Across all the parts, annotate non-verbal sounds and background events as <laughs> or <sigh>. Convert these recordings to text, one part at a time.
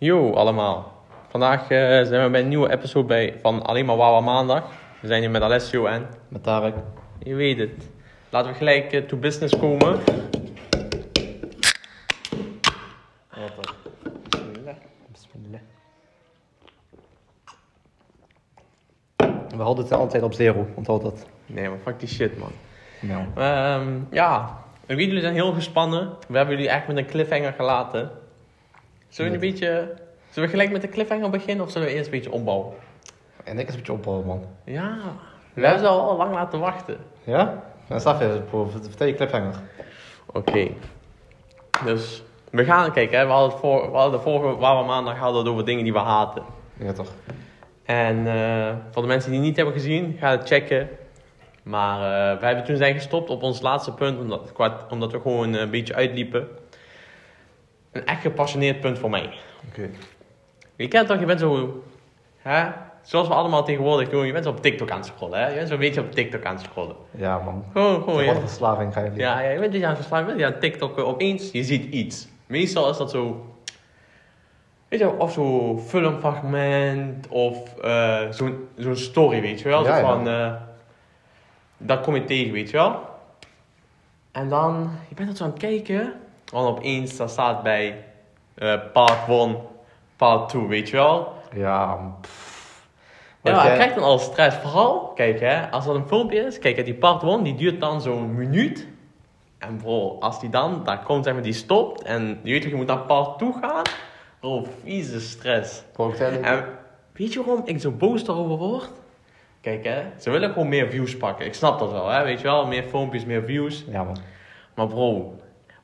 Yo allemaal. Vandaag eh, zijn we bij een nieuwe episode bij, van Alleen maar Wawa Maandag. We zijn hier met Alessio en Met Tarek. je weet het. Laten we gelijk eh, to business komen. Wat? Bismillah. Bismillah. We houden het altijd op zero, onthoud dat. Nee maar fuck die shit man. Ja. Ehm, ja, jullie zijn heel gespannen. We hebben jullie echt met een cliffhanger gelaten. Zullen we een beetje... Zullen we gelijk met de cliffhanger beginnen of zullen we eerst een beetje opbouwen? En ik is een beetje opbouwen, man. Ja, we hebben ze al, al lang laten wachten. Ja? Dan staf je, bro. Vertel je cliffhanger. Oké. Dus we gaan kijken. Hè. We hadden, het voor, we hadden de vorige waar we maandag hadden het over dingen die we haten. Ja, toch? En eh, voor de mensen die het niet hebben gezien, ga het checken. Maar eh, wij hebben toen zijn gestopt op ons laatste punt, omdat, omdat we gewoon een beetje uitliepen. Een echt gepassioneerd punt voor mij. Oké. Je kent toch, je bent zo, hè? zoals we allemaal tegenwoordig doen, je bent zo op TikTok aan het scrollen. Hè? Je bent zo'n beetje op TikTok aan het scrollen. Ja, man. Gewoon, gewoon, Wat verslaving ga je leren. Ja, ja, je bent dus aan het verslaan, je bent aan TikTok opeens, je ziet iets. Meestal is dat zo, weet je wel, of zo'n filmfragment of eh, zo'n zo'n story, weet je wel. Ja, zo ja. van, eh, dat kom je tegen, weet je wel. En dan, je bent dat zo aan het kijken, en opeens dat staat bij eh, part 1, part 2, weet je wel. Ja. Pff. Ja, maar ik krijg dan al stress. Vooral, kijk hè, als dat een filmpje is, kijk hè, die part 1 die duurt dan zo'n minuut. En bro, als die dan, daar komt zeg maar, die stopt en je weet toch, je moet naar part 2 gaan. Bro, vieze stress. Bro, En weet je waarom ik zo boos daarover word? Kijk hè, ze willen gewoon meer views pakken. Ik snap dat wel hè, weet je wel, meer filmpjes, meer views. Ja, man. Maar bro,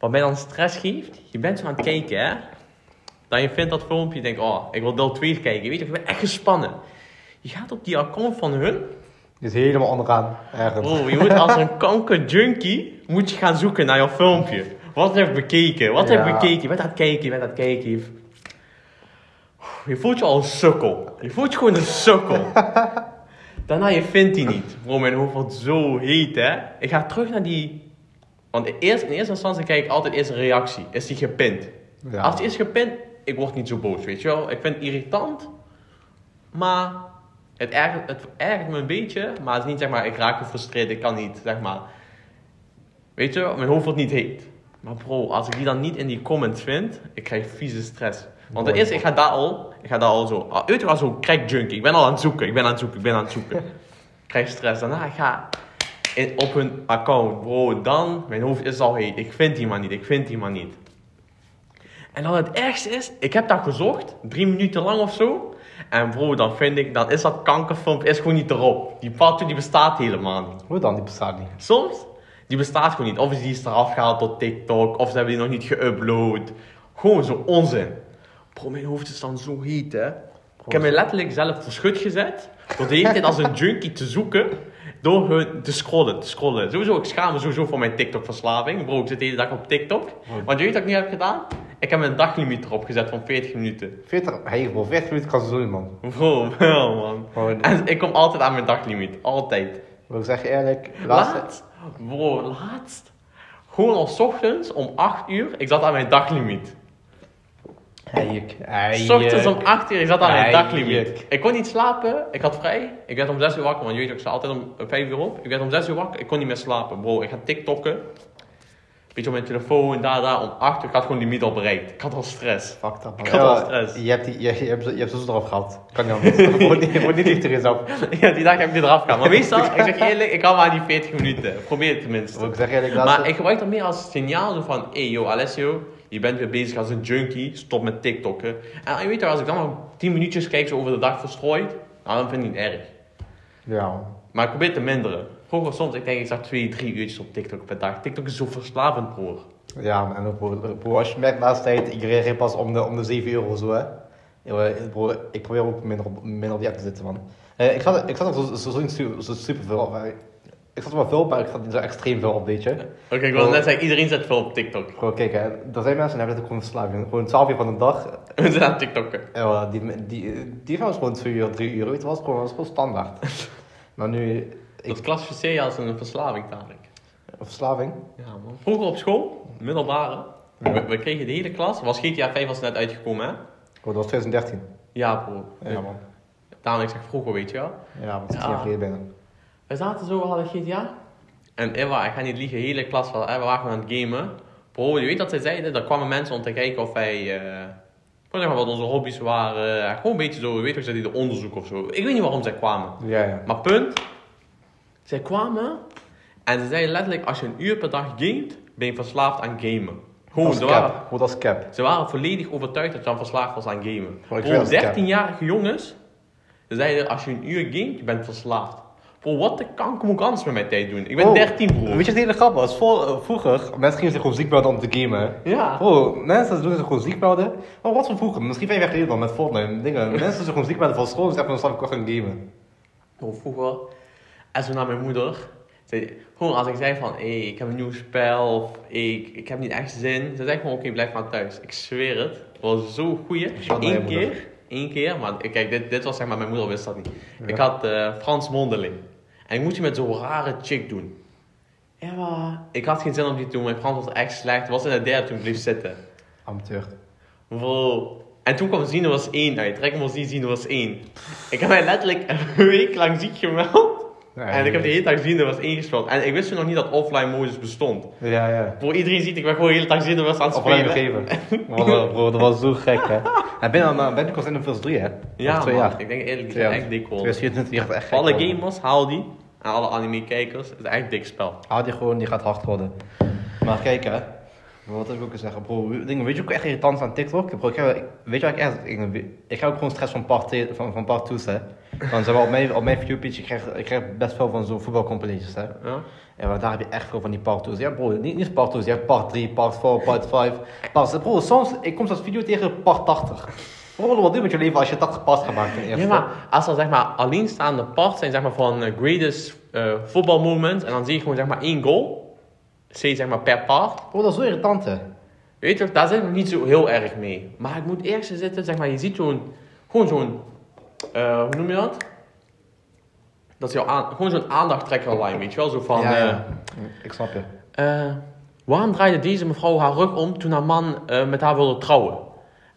wat mij dan stress geeft, je bent zo aan het kijken hè. Dan je vindt dat filmpje, je denkt, oh, ik wil deel 2 kijken. Weet je, ik ben echt gespannen. Je gaat op die account van hun. Is helemaal onderaan. Ergens. Bro, je moet als een <laughs> kanker junkie, moet je gaan zoeken naar jouw filmpje. Wat heb ik bekeken? Wat heb ik bekeken? Je bent aan het kijken, je bent aan het kijken. Je, je voelt je al een sukkel. Je voelt je gewoon een sukkel. <laughs> Daarna, je vindt die niet. Bro, mijn hoofd wordt zo heet, hè. Ik ga terug naar die... Want eerst, in eerste instantie kijk ik altijd eerst een reactie. Is die gepind? Ja. Als die is gepind, ik word niet zo boos, weet je wel. Ik vind het irritant, maar het ergert, het ergert me een beetje. Maar het is niet zeg maar, ik raak gefrustreerd, ik kan niet, zeg maar. Weet je, mijn hoofd wordt niet heet. Maar bro, als ik die dan niet in die comments vind, ik krijg vieze stress. Want ten eerste, ik ga daar al, ik ga daar al zo, weet je wel, zo crack junkie. Ik ben al aan het zoeken, ik ben aan het zoeken, ik ben aan het zoeken. <laughs> ik krijg stress. Daarna, ik ga in, op hun account, bro, dan, mijn hoofd is al heet. Ik vind die maar niet, ik vind die maar niet. En dan het ergste is, ik heb dat gezocht, drie minuten lang of zo. En bro, dan vind ik, dan is dat kankerfilmpje is gewoon niet erop. Die two, die bestaat helemaal niet. Hoe dan? Die bestaat niet. Soms, die bestaat gewoon niet. Of die is eraf gehaald tot TikTok, of ze hebben die nog niet geüpload. Gewoon zo onzin. Bro, mijn hoofd is dan zo heet, hè. Ik heb me letterlijk zelf voor schut gezet, door de hele tijd als een junkie te zoeken, door hun te scrollen, te scrollen. Sowieso, ik schaam me sowieso voor mijn TikTok-verslaving. Bro, ik zit de hele dag op TikTok. Want je weet wat ik nu heb gedaan? Ik heb een daglimiet erop gezet van 40 minuten. 40, hey, bro, 40 minuten kan ze doen, man. Bro, wel man. Gewoon- En ik kom altijd aan mijn daglimiet. Altijd. Bro, ik zeg je eerlijk. Laatst, bro, laatst. Gewoon al 's ochtends om 8 uur, ik zat aan mijn daglimiet. Eik, S ochtends om 8 uur, ik zat aan mijn Eik. daglimiet. Ik kon niet slapen, ik had vrij. Ik werd om 6 uur wakker, want je weet, ik sta altijd om 5 uur op. Ik werd om 6 uur wakker, ik kon niet meer slapen. Bro, ik ga TikTokken. Beetje op mijn telefoon, daar, daar, om 8 uur. Ik had gewoon die limiet al bereikt. Ik had al stress. Fuck dat, man. Ik had al stress. Je hebt, die, je, je hebt, je hebt zo eraf gehad. Kan niet anders. <laughs> Word niet, word niet dichter jezelf. <laughs> Ja, die dag heb <laughs> ik die eraf gehaald. Maar meestal, ik zeg je eerlijk, ik hou maar aan die 40 minuten. Probeer het tenminste. Ik zeg je eerlijk. Maar ik gebruik dat meer als signaal zo van, hey yo Alessio, je bent weer bezig als een junkie, stop met TikTokken. En je weet wel, als ik dan maar 10 minuutjes kijk zo over de dag verstrooid, nou dan vind ik het niet erg. Ja. Maar ik probeer te minderen. Vroeger soms, ik denk ik zag 2, 3 uurtjes op TikTok per dag. TikTok is zo verslavend, broer. Ja, man. En ook, bro, bro, als je merkt de laatste tijd, ik reageer pas om de, om de 7 euro zo, hè. Ja, Bro, ik probeer ook minder op, minder op die app te zitten, man. Eh, ik zat, ik zat er zo, zo, super veel op. Ik zat er wel veel, maar ik zat niet zo extreem veel op, weet je. Oké, ik wil net zeggen, iedereen zet veel op TikTok. Bro, kijk, hè. Er zijn mensen die hebben het gewoon verslaving. Gewoon 12 uur van de dag. We zijn aan TikTokken. Ja, die, die, die van ons gewoon 2 uur, 3 uur. Weet je, was gewoon, was gewoon standaard. <laughs> maar nu, Dat klassificeer je als een verslaving, Tarek. verslaving. Ja, man. Vroeger op school, middelbare, we, we kregen de hele klas, was GTA 5 was net uitgekomen, hè? Oh, dat was 2013. Ja, bro. Ja, man. Daarom ik zeg vroeger, weet je wel. Ja, want 10 Ja. jaar geleden bijna. We zaten zo, we hadden GTA. En Eva, ik ga niet liegen, hele klas van, we waren aan het gamen. Bro, je weet dat zij zeiden, er kwamen mensen om te kijken of wij, eh, gewoon zeg maar wat onze hobby's waren. Gewoon een beetje zo, je weet toch, ze deden onderzoek of zo. Ik weet niet waarom zij kwamen. Ja, ja. Maar punt, zij kwamen en ze zeiden letterlijk, als je een uur per dag gamet, ben je verslaafd aan gamen. Gewoon, Dat ze is waren, cap. Goed als cap. ze waren volledig overtuigd dat je dan verslaafd was aan gamen. Bro, ik Bro, weet dat is 13-jarige jongens, ze zeiden, als je een uur gamet, je bent verslaafd. Bro, wat de kanker moet ik anders met mijn tijd doen? Ik ben Bro, 13, bro. Weet je wat de hele grap was? Voor, eh, vroeger, mensen gingen zich gewoon ziek melden om te gamen. Ja. Bro, mensen doen zich gewoon ziek melden. Maar wat van vroeger? Misschien vijf jaar geleden dan met Fortnite. Dingen. <laughs> Mensen doen zich gewoon ziek melden van school en zeggen van dan ik wel gaan gamen. Bro, vroeger, en zo naar mijn moeder. Zei, gewoon als ik zei van, hé, ik heb een nieuw spel, of ik, ik heb niet echt zin. Ze zei gewoon, oké, blijf maar thuis. Ik zweer het. Het was zo goeie. Shout naar je Eén moeder. keer, één keer, maar kijk, dit, dit was zeg maar, mijn moeder wist dat niet. Ja. Ik had eh, Frans mondeling. En ik moest je met zo'n rare chick doen. Ja, maar ik had geen zin om die te doen, mijn Frans was echt slecht. Het was in de derde toen ik bleef zitten. Amateur. Bro. En toen kwam Zino was 1 uit. Trek hem ons niet, Zino was 1. Ik heb mij letterlijk een week lang ziek gemeld. Ja, en ik heb de hele dag Zino was 1 gespeeld. En ik wist toen nog niet dat offline modus bestond. Ja, ja. Voor iedereen ziet, ik ben gewoon de hele dag Zino was aan het Of alleen spelen. gegeven. <laughs> Bro, bro, dat was zo gek, hè. En ben je ben ik al in de 3, hè? Ja, twee man. jaar. Ik denk eerlijk, zijn jaar. echt dik hoor. 2024, die gaat echt alle gamers, haal die. En alle anime-kijkers, het is echt dik spel. Haal die gewoon, die gaat hard worden. Maar kijk hè. Wat heb ik zeggen? Bro, dingen, weet je ook echt irritant aan TikTok? Bro, ik heb, ik- weet je wat ik echt... Ik, ik heb ook gewoon stress van part, van, van part 2's hè. Want zeg maar, op mijn, op mijn ik krijg, ik krijg best veel van zo'n voetbalcompilations hè. Ja? En maar daar heb je echt veel van die part 2's. Ja bro, niet, niet part 2's, je hebt part 3, part 4, part 5. Part, bro, soms, ik kom zo'n video tegen part 80. Bro, wat doe je met je leven als je 80 parts gaat maken? Ja, maar als er zeg maar alleenstaande parts zijn zeg maar, van eh, greatest eh voetbalmoment en dan zie je gewoon zeg maar één goal, zie zeg maar per part. Bro, dat is zo irritant hè. Weet je, daar zit ik nog niet zo heel erg mee. Maar ik moet eerst zitten, zeg maar, je ziet zo'n, gewoon zo'n, eh, hoe noem je dat? Dat is jouw aan, gewoon zo'n aandachttrekkerlijn, weet je wel? Zo van, ja, eh. Ik snap je. eh, waarom draaide deze mevrouw haar rug om toen haar man met haar wilde trouwen?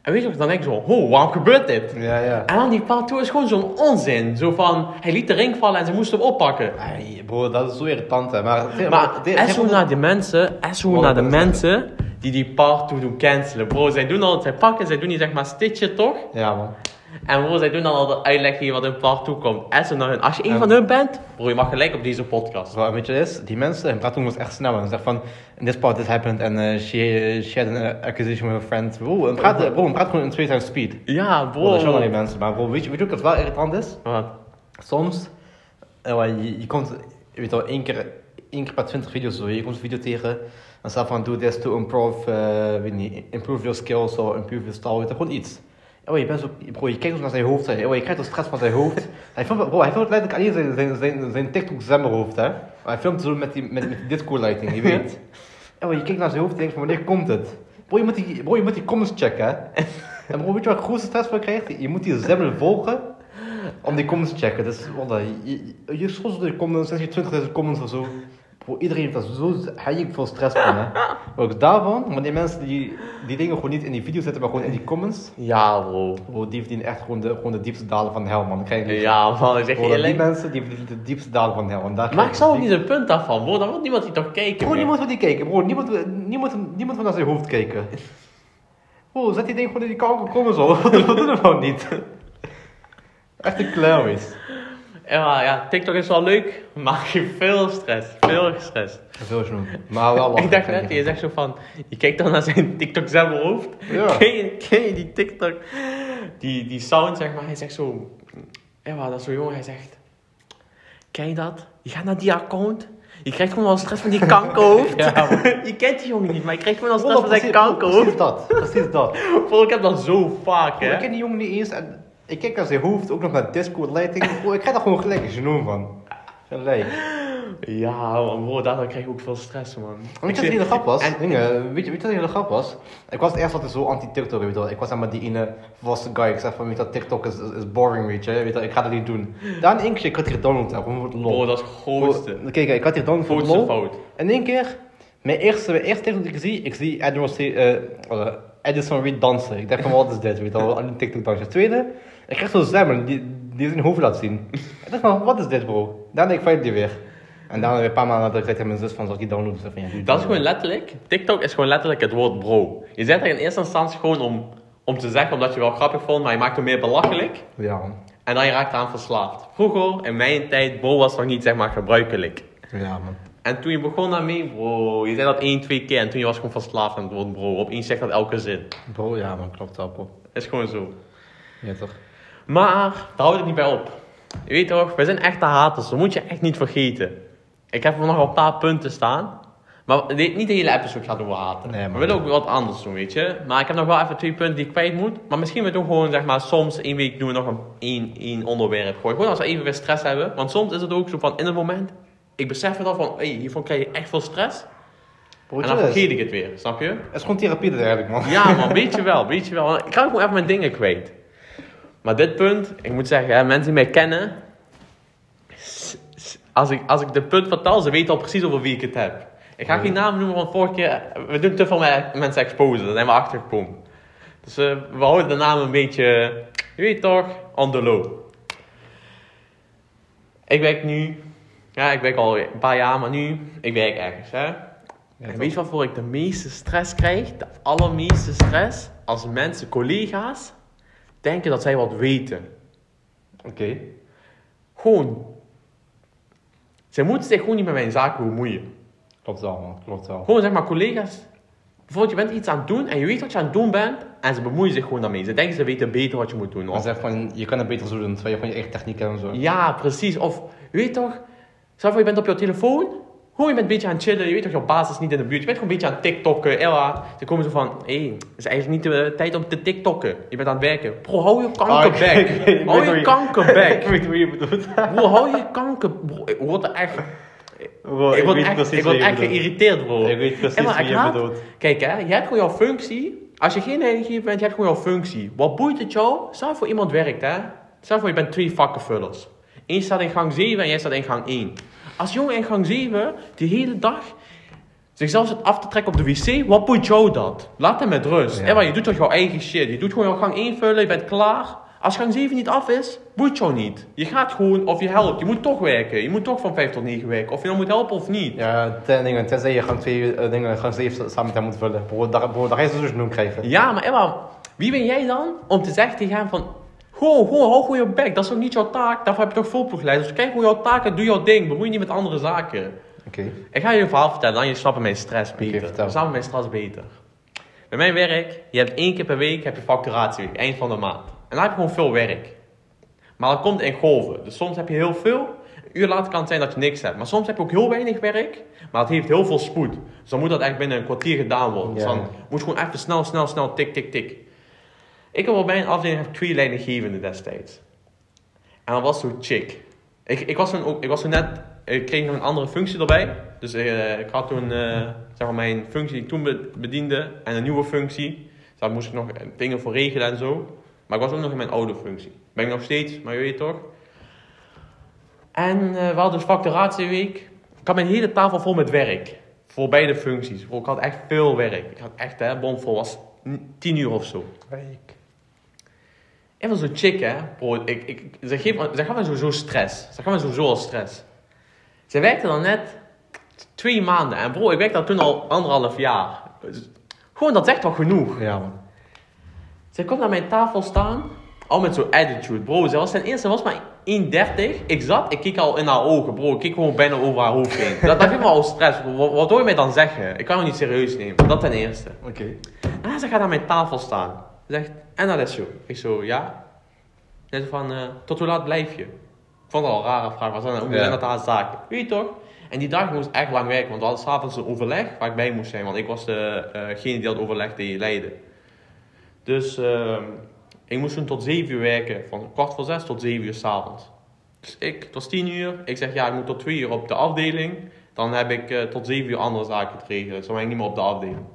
En weet je wat, dan denk ik zo, oh, waarom gebeurt dit? Ja, ja. En dan die part 2 is gewoon zo'n onzin. Zo van, hij liet de ring vallen en ze moest hem oppakken. Ai, bro, dat is zo irritant hè. Maar, Maar dit- SO naar de mensen, SO naar de mensen die die part 2 doen cancelen. Bro, zij doen al, zij pakken, zij doen die zeg maar stitchen toch? Ja man. En bro, zij doen dan al de uitleg hier wat in part 2 komt. SO naar hun. Als je een van hun bent, bro, je mag gelijk op deze podcast. Zo, weet je wat is? Die mensen, hun praten was echt snel. En ze zeggen van, in this part this happened and uh, she, she had an accusation with her friend. Bro, en praat, bro, en praat gewoon in twee times speed. Ja, Bro, dat is wel die bro. mensen. Maar bro, weet je, weet je ook wat wel irritant is? Wat? Soms, eh, wel, je, je komt, je weet wel, één keer, één keer per 20 video's zo. Je komt een video tegen. En staat van, do this to improve, eh, weet niet, improve your skills of improve your style. Weet je, gewoon iets. Oh, je, bent zo, bro, je kijkt ook naar zijn hoofd. Hè. Oh, je krijgt de stress van zijn hoofd. hij filmt, bro, hij filmt letterlijk alleen zijn, zijn, zijn, zijn TikTok zwemmerhoofd. Hè. Hij filmt zo met die, met, met die disco lighting, je weet. <laughs> Oh, je kijkt naar zijn hoofd en denkt van, wanneer komt het? Bro, je moet die, bro, je moet die comments checken. Hè. <laughs> En bro, weet je waar ik grootste stress van krijgt? Je moet die zwemmer volgen om die comments te checken. Dus, wallah, je, je, je door de comments, zeg je 20.000 comments of zo. Bro, iedereen heeft daar zo ik veel stress van, hè. <laughs> Ook daarvan, maar die mensen die, die dingen gewoon niet in die video zetten, maar gewoon in die comments. Ja, bro. Bro, die verdienen echt gewoon de, gewoon de diepste dalen van de hel, man. Krijg je. Ja, man, ik zeg Bro, die mensen, die verdienen de diepste dalen van de hel. Daar Maar ik zou ook niet een punt daarvan, bro. Dan wil niemand die toch kijken. Bro, meer. niemand wil die kijken, bro. Niemand, niemand, niemand wil naar zijn hoofd kijken. <laughs> Bro, zet die ding gewoon in die kanker komen zo. <laughs> Wat doen we nou niet? Echt een clown is. Ja, maar ja, TikTok is wel leuk, maar je <laughs> veel stress. Veel stress. Veel genoeg. Maar wel lachen, ik dacht net, je. zegt zo van, je kijkt dan naar zijn TikTok zelf hoofd. Ja. <laughs> Ken, je, ken je die TikTok, die, die sound zeg maar, hij zegt zo, ja, dat is zo jong, hij zegt, ken je dat? Je gaat naar die account, je krijgt gewoon al stress van die kankerhoofd. <laughs> Ja, je kent die jongen niet, maar je krijgt gewoon al stress van zijn kankerhoofd. Precies dat. Precies dat. Bro, ik heb dat zo vaak, Bro, ik ken hè. die jongen niet eens. En ik kijk naar zijn hoofd, ook nog naar disco lighting. Bro, <laughs> ik krijg daar gewoon gelijk een van. Gelijk. Ja, man, bro, daardoor krijg ik ook veel stress, man. Weet je wat de hele grap was? En- Dingen, weet, je, weet je wat de hele grap was? Ik was eerst altijd zo anti-TikTok, weet je wel. Ik was maar die ene volwassen guy. Ik zeg van, weet je TikTok is, is, boring, weet je. Weet je ik ga dat niet doen. Daar in één keer, ik had hier gedownload, hè, gewoon voor het lol. Bro, dat is het grootste. Kijk, ik had hier download voor het Grootste lol. fout. En in één keer, mijn eerste, mijn eerste TikTok die ik zie, ik zie Admiral, C, eh, eh, Edison Reed dansen. Ik dacht van, wat is dit? Weet je wel, een TikTok dansje. Tweede, ik kreeg zo'n stem die, die zijn hoofd laat zien. Ik dacht van, wat is dit bro? Daarna ik fight die weer. En daarna weer een paar maanden later zei ik tegen mijn zus van, zal ik die downloaden? Van, ja, Dat is gewoon letterlijk, TikTok is gewoon letterlijk het woord bro. Je zet er in eerste instantie gewoon om, om te zeggen, omdat je wel grappig vond, maar je maakt hem meer belachelijk. Ja. En dan je raakt eraan verslaafd. Vroeger, in mijn tijd, bro was nog niet zeg maar gebruikelijk. Ja man. En toen je begon daarmee, bro, je zei dat één, twee keer en toen je was gewoon verslaafd aan het woord bro. Opeens zegt dat elke zin. Bro, ja man, klopt wel bro. Dat is gewoon zo. Ja toch? Maar, daar houdt het niet bij op. Je weet toch, we zijn echte haters, dat moet je echt niet vergeten. Ik heb er nog een paar punten staan. Maar niet de hele episode gaat over haten. Nee, we willen ook wat anders doen, weet je. Maar ik heb nog wel even twee punten die ik kwijt moet. Maar misschien we doen gewoon, zeg maar, soms één week doen we nog een één, één onderwerp. Gewoon, gewoon als we even weer stress hebben. Want soms is het ook zo van, in het moment, ik besef het al van, hey, hiervan krijg je echt veel stress. En dan vergeet ik het weer, snap je? Het is gewoon therapie dat eigenlijk man. Ja man, <laughs> weet je wel, weet je wel. Ik ga gewoon even mijn dingen kwijt. Maar dit punt, ik moet zeggen, hè, mensen die mij kennen, als ik, als ik dit punt vertel, ze weten al precies over wie ik het heb. Ik ga geen namen noemen, want vorige keer, we doen te veel me- mensen exposen, daar zijn we achter gekomen. Dus eh, we houden de naam een beetje, je weet toch, on the low. Ik werk nu, ja ik werk al een paar jaar, maar nu, ik werk ergens hè. Ja, En weet je waarvoor ik de meeste stress krijg? De allermeeste stress? Als mensen, collega's, denken dat zij wat weten. Oké. Gewoon. Zij moeten zich gewoon niet met mijn zaken bemoeien. Klopt wel man, klopt wel. Gewoon zeg maar, collega's. Bijvoorbeeld, je bent iets aan het doen en je weet wat je aan het doen bent. En ze bemoeien zich gewoon daarmee. Ze denken ze weten beter wat je moet doen. Of, zeg van, je kan het beter zo doen, terwijl je gewoon je eigen techniek hebt en zo. ja, precies. Of, weet toch, stel voor je bent op je telefoon. Gewoon, je bent een beetje aan het chillen. Je weet toch, je baas is niet in de buurt. Je bent gewoon een beetje aan het tiktokken. Ella, ze komen zo van, hé, hey, het is eigenlijk niet de tijd om te tiktokken. Je bent aan het werken. Bro, hou je kankerbek. <laughs> Ik weet hou hoe je kankerbek. <laughs> ik weet hoe je bedoelt. Bro, hou je kanker... Bro, ik word echt... Bro, ik word weet echt, ik word wat je echt bedoelt. geïriteerd, bro. Ik weet precies wie je haat- bedoelt. Kijk, hè, je hebt gewoon jouw functie. Als je geen leidinggever bent, je hebt gewoon jouw functie. Wat boeit het jou? Stel voor iemand werkt, hè. Stel voor je bent twee vakkenvullers. Eén staat in gang 7 en jij staat in gang 1. Als jongen in gang 7 die hele dag zichzelf zit af te trekken op de wc, wat boeit jou dat? Laat hem met rust. Ja. Maar je doet toch jouw eigen shit. Je doet gewoon jouw gang 1 vullen, je bent klaar. Als gang 7 niet af is, boeit jou niet. Je gaat gewoon, of je helpt. Je moet toch werken. Je moet toch van 5 tot 9 werken. Of je nou moet helpen of niet. Ja, ten, dingen, tenzij je gang 2 dingen, gang 7 samen met hem moet vullen. Bro, daar, bro, daar ga je genoeg krijgen. Ja, maar Emma, wie ben jij dan om te zeggen tegen hem van... Gewoon, gewoon, hou gewoon je bek. Dat is ook niet jouw taak. Daarvoor heb je toch volploegleiders. Dus kijk gewoon jouw taak en doe jouw ding. Bemoei je niet met andere zaken. Oké. Ik ga je een verhaal vertellen, dan je snapt mijn stress beter. je snapt mijn stress beter. Bij mijn werk, je hebt één keer per week heb je facturatieweek, eind van de maand. En dan heb je gewoon veel werk. Maar dat komt in golven. Dus soms heb je heel veel. Een uur later kan het zijn dat je niks hebt. Maar soms heb je ook heel weinig werk. Maar het heeft heel veel spoed. Dus dan moet dat echt binnen een kwartier gedaan worden. Dus dan moet je gewoon even snel, snel, snel, tik, tik, tik. Ik heb op mijn afdeling heb twee leidinggevenden destijds. En dat was zo chick. Ik, ik, was toen ook, ik was toen net, ik kreeg nog een andere functie erbij. Dus eh, ik had toen eh, zeg maar mijn functie die ik toen be- bediende en een nieuwe functie. Dus daar moest ik nog dingen voor regelen en zo. Maar ik was ook nog in mijn oude functie. Ben ik nog steeds, maar je weet toch. En eh, we hadden dus facturatieweek. Ik had mijn hele tafel vol met werk. Voor beide functies. Ik had echt veel werk. Ik had echt, hè, bomvol. was n- tien uur of zo. Ik was zo chick, hè. Bro, ik, ik, ze, geeft, ze gaf me sowieso stress. Ze gaf me sowieso al stress. Ze werkte dan net twee maanden. En bro, ik werkte toen al anderhalf jaar. Gewoon, dat zegt toch genoeg. Ja, man. Ze komt naar mijn tafel staan, al met zo'n attitude. Bro, ze was ten eerste was maar 1,30. Ik zat, ik keek al in haar ogen, bro. Ik keek gewoon bijna over haar hoofd heen. Dat, dat geeft me al stress. Wat, wat wil je mij dan zeggen? Ik kan het niet serieus nemen. Dat ten eerste. Oké. En ze gaat aan mijn tafel staan. Ze zegt, en dat is zo. Ik zo, ja. Ze zegt van, eh, tot hoe laat blijf je? Ik vond het al een rare vraag, maar zei, hoe zijn dat haar zaken? Weet je toch? En die dag moest echt lang werken, want we hadden s'avonds een overleg waar ik bij moest zijn. Want ik was degene die dat overleg deed leiden. Dus ehm, ik moest toen tot 7 uur werken, van kwart voor zes tot 7 uur s'avonds. Dus ik, het was 10 uur. Ik zeg, ja, ik moet tot 2 uur op de afdeling. Dan heb ik eh, tot 7 uur andere zaken te regelen. Zo ben ik niet meer op de afdeling.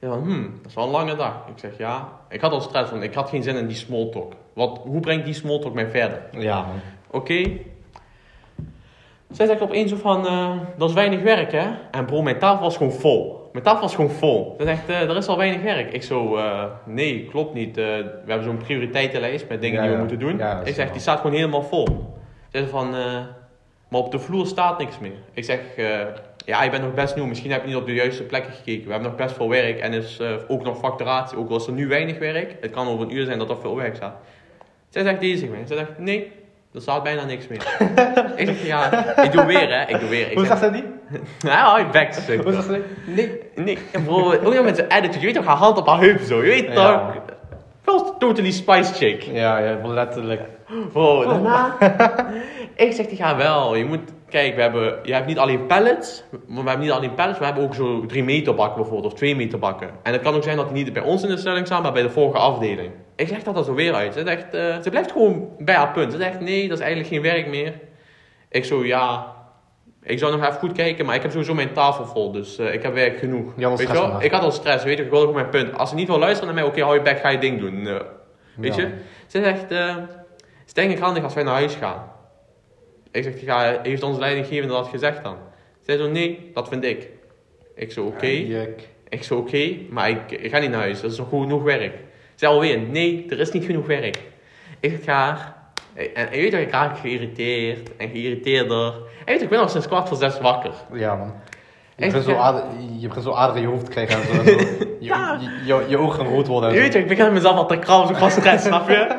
Ja, van, hmm, dat is wel een lange dag. Ik zeg, ja. Ik had al stress, want ik had geen zin in die small talk. Wat, hoe brengt die small talk mij verder? Ja. Oké. Zij zegt opeens zo van, eh, dat is weinig werk hè. En bro, mijn tafel was gewoon vol. Mijn tafel was gewoon vol. Ze zegt, eh, er is al weinig werk. Ik zo, eh, nee, klopt niet. We hebben zo'n prioriteitenlijst met dingen Ja, die we ja. moeten doen. Ja, ik zeg, wel. die staat gewoon helemaal vol. Ze zegt van, maar op de vloer staat niks meer. Ik zeg, ja, je bent nog best nieuw. Misschien heb je niet op de juiste plekken gekeken. We hebben nog best veel werk en is eh, ook nog facturatie. Ook al is er nu weinig werk, het kan over een uur zijn dat er veel werk staat. Zij zegt deze mij. Zij zegt, nee, er staat bijna niks meer. <laughs> ik zeg, ja, ik doe weer hè, ik doe weer. Ik Hoe zeg, zegt ze die? <laughs> ja, hou je bek, zeg. Hoe zegt ze die? Nee. Nee, bro, ook nog met zijn attitude. Je weet toch, haar hand op haar heup zo. Je weet toch? Wel totally spice chick. Ja, ja, letterlijk. Bro, daarna... <laughs> ik zeg tegen haar wel, je moet... Kijk, we hebben, je hebt niet alleen pallets, maar we hebben niet alleen pallets, we hebben ook zo 3 meter bakken bijvoorbeeld, of 2 meter bakken. En het kan ook zijn dat die niet bij ons in de stelling staan, maar bij de vorige afdeling. Ik zeg dat er zo weer uit. Ze, zegt, eh, ze blijft gewoon bij haar punt. Ze zegt, nee, dat is eigenlijk geen werk meer. Ik zo, ja, ik zou nog even goed kijken, maar ik heb sowieso mijn tafel vol, dus eh, ik heb werk genoeg. Weet je wel? Ik had al stress, weet je, ik wilde gewoon mijn punt. Als ze niet wil luisteren naar mij, oké, hou je bek, ga je ding doen. Eh, weet Ja. je? Ze zegt, eh het is denk ik handig als wij naar huis gaan. Ik zeg, ja, heeft onze leidinggevende dat gezegd dan? Zij zo, nee, dat vind ik. Ik zo, oké. Ik zo, oké, maar ik, ik ga niet naar huis, dat is nog goed genoeg werk. Zij alweer, nee, er is niet genoeg werk. Ik zeg, ja, en je weet dat ik raak geïrriteerd en geïrriteerder. En weet ik ben al sinds kwart voor zes wakker. Ja, man. Je begint zo ader, je begint zo in je hoofd te krijgen en zo. <laughs> Je, Ja. je, je, je ogen gaan rood worden en Je zo. weet je, ik begin mezelf al te krabben zo van stress, snap je?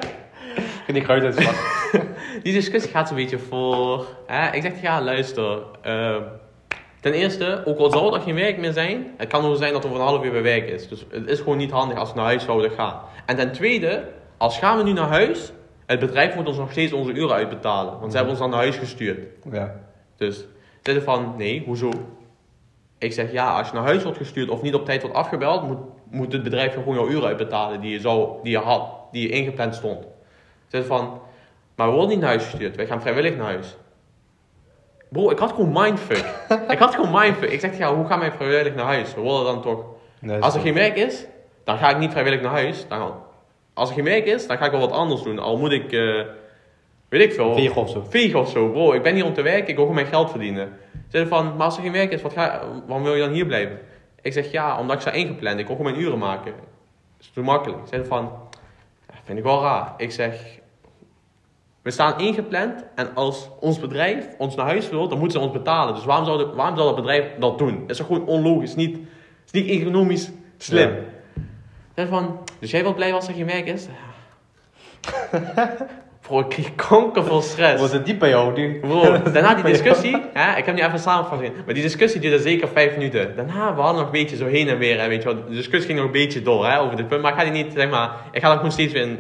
Ik vind die kruid uitslag. <laughs> Die discussie gaat zo'n beetje voor. Hè? Ik zeg, ja, luister. ehm, ten eerste, ook al zou er geen werk meer zijn, het kan ook zijn dat er over een half uur weer werk is. Dus het is gewoon niet handig als we naar huis zouden gaan. En ten tweede, als gaan we nu naar huis, het bedrijf moet ons nog steeds onze uren uitbetalen. Want ze hebben ons dan naar huis gestuurd. Ja. Dus zeiden van, nee, hoezo? Ik zeg, ja, als je naar huis wordt gestuurd of niet op tijd wordt afgebeld, moet, moet het bedrijf gewoon jouw uren uitbetalen die je, zou, die je had, die je ingepland stond. Zeiden van, maar we worden niet naar huis gestuurd, wij gaan vrijwillig naar huis. Bro, ik had gewoon mindfuck. <laughs> ik had gewoon mindfuck. Ik zeg, ja, hoe gaan wij vrijwillig naar huis? We worden dan toch... Nee, Als er geen werk is, dan ga ik niet vrijwillig naar huis. Dan, als er geen werk is, dan ga ik wel wat anders doen. Al moet ik, eh, weet ik veel, Vegen of zo. vegen of zo. Bro, ik ben hier om te werken, ik wil gewoon mijn geld verdienen. Ze van, maar als er geen werk is, wat ga, waarom wil je dan hier blijven? Ik zeg, ja, omdat ik sta ingepland. Ik wil gewoon mijn uren maken. Dat is te makkelijk. Ze van, ja, vind ik wel raar. Ik zeg, we staan ingepland en als ons bedrijf ons naar huis wil, dan moeten ze ons betalen. Dus waarom zou, de, waarom zou dat bedrijf dat doen? Dat is gewoon onlogisch, niet, is niet economisch slim. Ja. Van, dus jij wilt blijven als er geen werk is? Bro, <laughs> ik kreeg van stress. Was het diep bij jou? Die... Bro, daarna die <laughs> discussie, hè, ik heb nu even samenvatting, maar die discussie duurde zeker vijf minuten. Daarna, we hadden nog een beetje zo heen en weer, hè, weet je wel. De discussie ging nog een beetje door, hè, over dit punt, maar ik ga die niet, zeg maar, ik ga er gewoon steeds weer in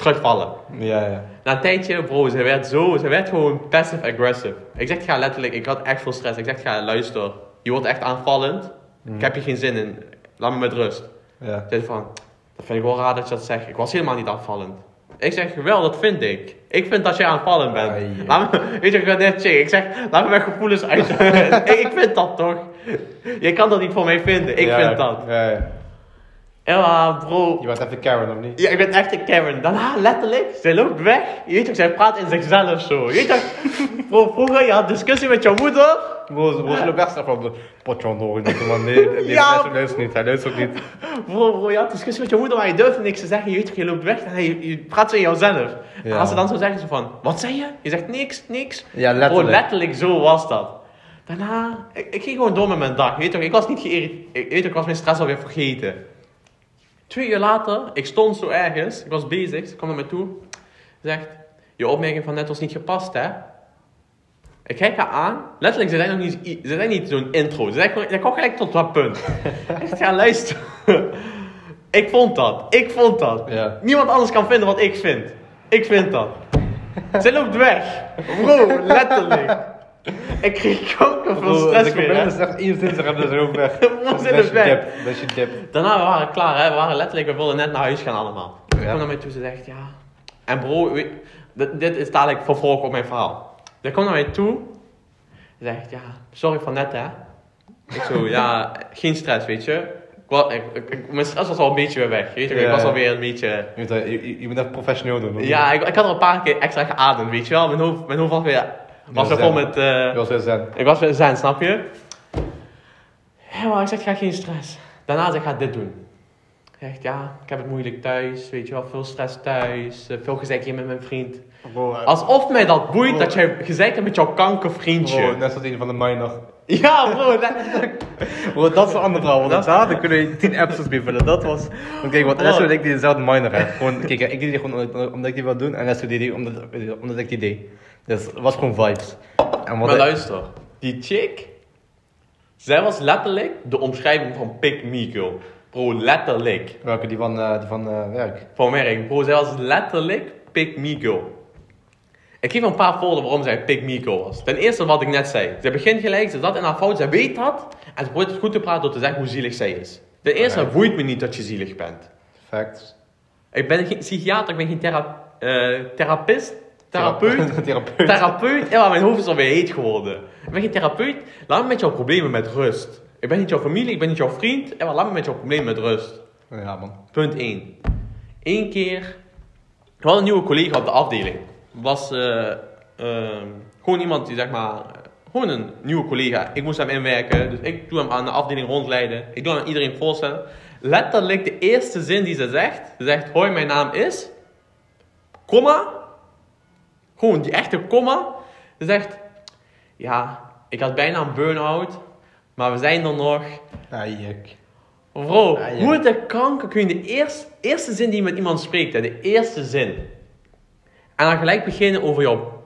terugvallen. Ja, ja. Na een tijdje, bro, ze werd zo, ze werd gewoon passive-aggressive. Ik zeg, ga letterlijk, ik had echt veel stress. Ik zeg, ga luister, je wordt echt aanvallend. Ik heb hier geen zin in, laat me met rust. Ja. Ze van, dat vind ik wel raar dat je dat zegt. Ik was helemaal niet aanvallend. Ik zeg, wel, dat vind ik. Ik vind dat jij aanvallend bent. Laat me, weet <laughs> je, ik ben net chick. Ik zeg, laat me mijn gevoelens uit. <laughs> ik, ik vind dat toch. Je kan dat niet voor mij vinden. Ik Ja, vind dat. Ja, ja. Ja, bro. Je bent even Karen, of niet? Ja, ik ben echt een Karen. Daarna, letterlijk, zij loopt weg. Je weet toch, zij praat in zichzelf zo. Je weet toch, bro, vroeger, je had discussie met jouw moeder. Bro, ze loopt weg van de potje horen. Man, nee, <laughs> nee, Ja. hij luistert niet. Hij luistert ook niet. Bro, bro, je had discussie met je moeder, maar je durft niks te zeggen. Je weet toch, je loopt weg en je, je praat zo in jouzelf. En als ze dan zo zeggen, ze van, wat zei je? Je zegt niks, niks. Ja, Bro, letterlijk. letterlijk zo was dat. Daarna, ik, ik ging gewoon door met mijn dag. Je weet toch, ik was niet geïrriteerd. Ik, weet toch, ik was mijn stress alweer vergeten. Twee uur later, ik stond zo ergens, ik was bezig, ze kwam naar me toe. Ze zegt, je opmerking van net was niet gepast, hè? Ik kijk haar aan, letterlijk, ze zijn nog niet, ze zijn niet zo'n intro. Ze zijn gewoon, kwam gelijk tot dat punt. <laughs> ik zeg, ja, luister. ik vond dat, ik vond dat. Ja. Niemand anders kan vinden wat ik vind. Ik vind dat. Zij loopt weg. Bro, letterlijk. <laughs> Ik kreeg kanker van stress weer, hè. is echt 21 en dat is ook weg. Dat ze is je weg. dip. Dat is je dip. Daarna, we waren klaar, hè. We waren letterlijk, we wilden net naar huis gaan allemaal. Ze Ja. kwam naar mij toe, ze zegt, ja. En bro, weet- dit, dit is dadelijk vervolg op mijn verhaal. Ze komt naar mij toe. Ze zegt, ja, sorry van net, hè. Ik zo, ja, geen stress, weet je. Ik, wa- ik, ik- ik- mijn stress was al een beetje weer weg, weet je. Ik Ja, was ja. alweer een beetje... Je moet, dat- je, je moet dat professioneel doen. hoor. Ja, ik, ik had er een paar keer extra geademd, weet je wel. Mijn hoofd, mijn hoofd was weer, was weer vol met... eh, Je was weer zen. ik was weer zen, snap je? Ja, maar ik zeg, ga geen stress. Daarna zeg ik, ga dit doen. Zegt, ja, ik heb het moeilijk thuis, weet je wel, veel stress thuis, eh, veel gezeik hier met mijn vriend. Bro, eh, Alsof mij dat boeit Bro. dat jij gezeik hebt met jouw kankervriendje. bro, net zoals een van de minor. Ja, bro, dat, <laughs> Bro, dat is een ander verhaal. Want daar dan kunnen we 10 episodes mee vullen. Dat was. Want kijk, want Lesso en ik die dezelfde minor heb. Gewoon, kijk, ik deed die gewoon omdat- omdat ik die wil doen. En Lesso deed die omdat, omdat ik die deed. Dus het was gewoon vibes. En wat maar ik- luister, die chick, zij was letterlijk de omschrijving van Pick Me Girl. Bro, letterlijk. Welke, die van, eh, die van eh, werk. Van werk. Bro, zij was letterlijk Pick Me Girl. Ik geef een paar voorbeelden waarom zij Pick Me Girl was. Ten eerste wat ik net zei. Ze begint gelijk, ze zat in haar fout, zij weet dat. En ze probeert het goed te praten door te zeggen hoe zielig zij is. Ten eerste boeit me niet dat je zielig bent. Facts. Ik ben geen psychiater, ik ben geen thera eh, therapist. Therapeut. <laughs> Therapeut. Therapeut? Ja, mijn hoofd is alweer heet geworden. Ik ben geen therapeut. Laat me met jouw problemen met rust. Ik ben niet jouw familie, ik ben niet jouw vriend. Maar laat me met jouw problemen met rust. Ja, man. Punt 1. Eén keer. We hadden een nieuwe collega op de afdeling. Was eh, ehm, gewoon iemand die zeg maar. Gewoon een nieuwe collega. Ik moest hem inwerken. Dus ik doe hem aan de afdeling rondleiden. Ik doe hem aan iedereen voorstellen. Letterlijk de eerste zin die ze zegt. Ze zegt: Hoi, mijn naam is. Komma. Gewoon die echte komma. Ze zegt: Ja, ik had bijna een burn-out. Maar we zijn er nog. Ja, jek. Bro, Ah, hoe de kanker kun je de eerste, eerste zin die je met iemand spreekt, hè, de eerste zin. En dan gelijk beginnen over jouw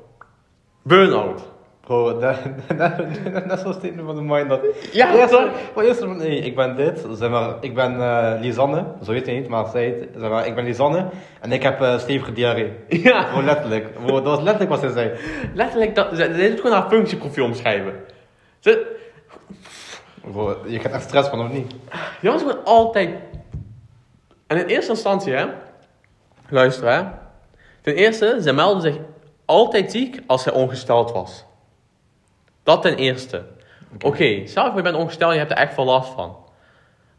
burn-out. Bro, <laughs> dat, dat, dat, dat is wel statement van de mind. Dat, Ja, eerst, toch? voor eerst van, hey, ik ben dit, zeg maar, ik ben eh Lisanne, zo heet hij niet, maar zij heet, zeg maar, ik ben Lisanne en ik heb eh stevige diarree. Ja, Bro, letterlijk. Bro, dat was letterlijk wat ze zei. letterlijk, dat, ze, ze doet gewoon haar functieprofiel omschrijven. Ze, Bro, je krijgt echt stress van, of niet? die was gewoon altijd... En in eerste instantie, hè. Luister, hè. Ten eerste, ze meldde zich altijd ziek als zij ongesteld was. Dat ten eerste. Oké, zelf je bent ongesteld, je hebt er echt veel last van.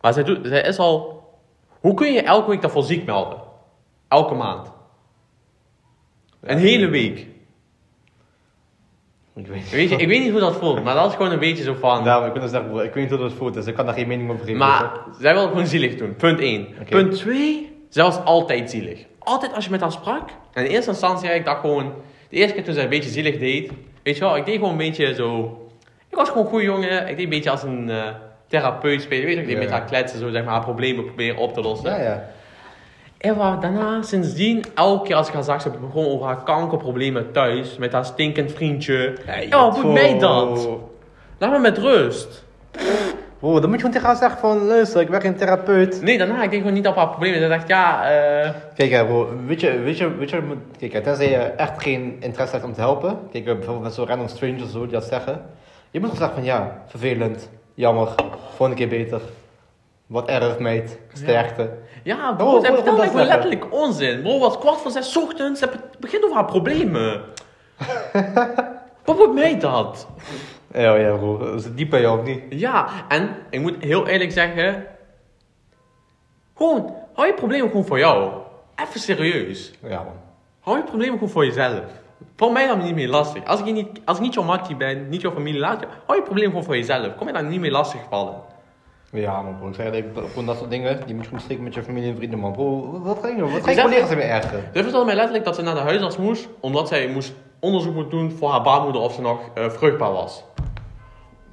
Maar zij, doet, zij is al... Hoe kun je elke week daarvoor ziek melden? Elke maand. Een hele week. Ik weet Weet je, ik weet niet hoe dat voelt, maar dat is gewoon een beetje zo van... Ja, ik dus bro, ik weet niet hoe dat voelt, dus ik kan daar geen mening over geven. Maar zij wil gewoon zielig doen. Punt 1. Oké. Punt 2. Zij was altijd zielig. Altijd als je met haar sprak. En in eerste instantie, ik dacht gewoon... De eerste keer toen zij een beetje zielig deed... Weet je wel, ik deed gewoon een beetje zo... Ik was gewoon een goede jongen. Ik deed een beetje als een eh, therapeut spelen. Weet je, ik deed Ja, met haar kletsen. Zo zeg maar haar problemen proberen op te lossen. Ja, ja. En waar daarna, sindsdien, elke keer als ik haar zag, ze begon over haar kankerproblemen thuis. Met haar stinkend vriendje. Ja, wat moet mij dat? Laat me met rust. Bro, dan moet je gewoon tegen haar zeggen van, luister, ik ben geen therapeut. Nee, daarna, ik deed gewoon niet op haar problemen. Ze dacht, ja, eh... Kijk, hè, bro, weet je, weet je, weet je, wat moet- kijk, hè, tenzij je echt geen interesse hebt om te helpen. Kijk, eh, bijvoorbeeld met zo'n random strangers zo, die dat zeggen. Je moet gewoon zeggen van, ja, vervelend, jammer, volgende keer beter. Wat erg, meid, sterkte. Ja, Oh, bro, oh, oh, dat gewoon zeggen. letterlijk onzin. Bro, was kwart voor zes ochtends, ze begint over haar problemen. <laughs> Wat wordt mij dat? Ja, ja, bro, is het diep bij jou of niet? Ja, en ik moet heel eerlijk zeggen... Gewoon, hou je problemen gewoon voor jou. Even serieus. Ja, man. Hou je problemen gewoon voor jezelf. Voor mij dan niet meer lastig. Als ik, niet, als ik niet jouw mattie ben, niet jouw familie, laat je, hou je problemen gewoon voor jezelf. Kom je daar niet meer lastig vallen. Ja, man, bro, ik zeg eerlijk, gewoon dat soort dingen, die moet je gewoon strikken met je familie en vrienden, man. Bro, wat ga je doen? Wat ga je collega's ergeren? Ze vertelde mij letterlijk dat ze naar de huisarts moest, omdat zij moest onderzoek moet doen voor haar baarmoeder of ze nog eh, vruchtbaar was.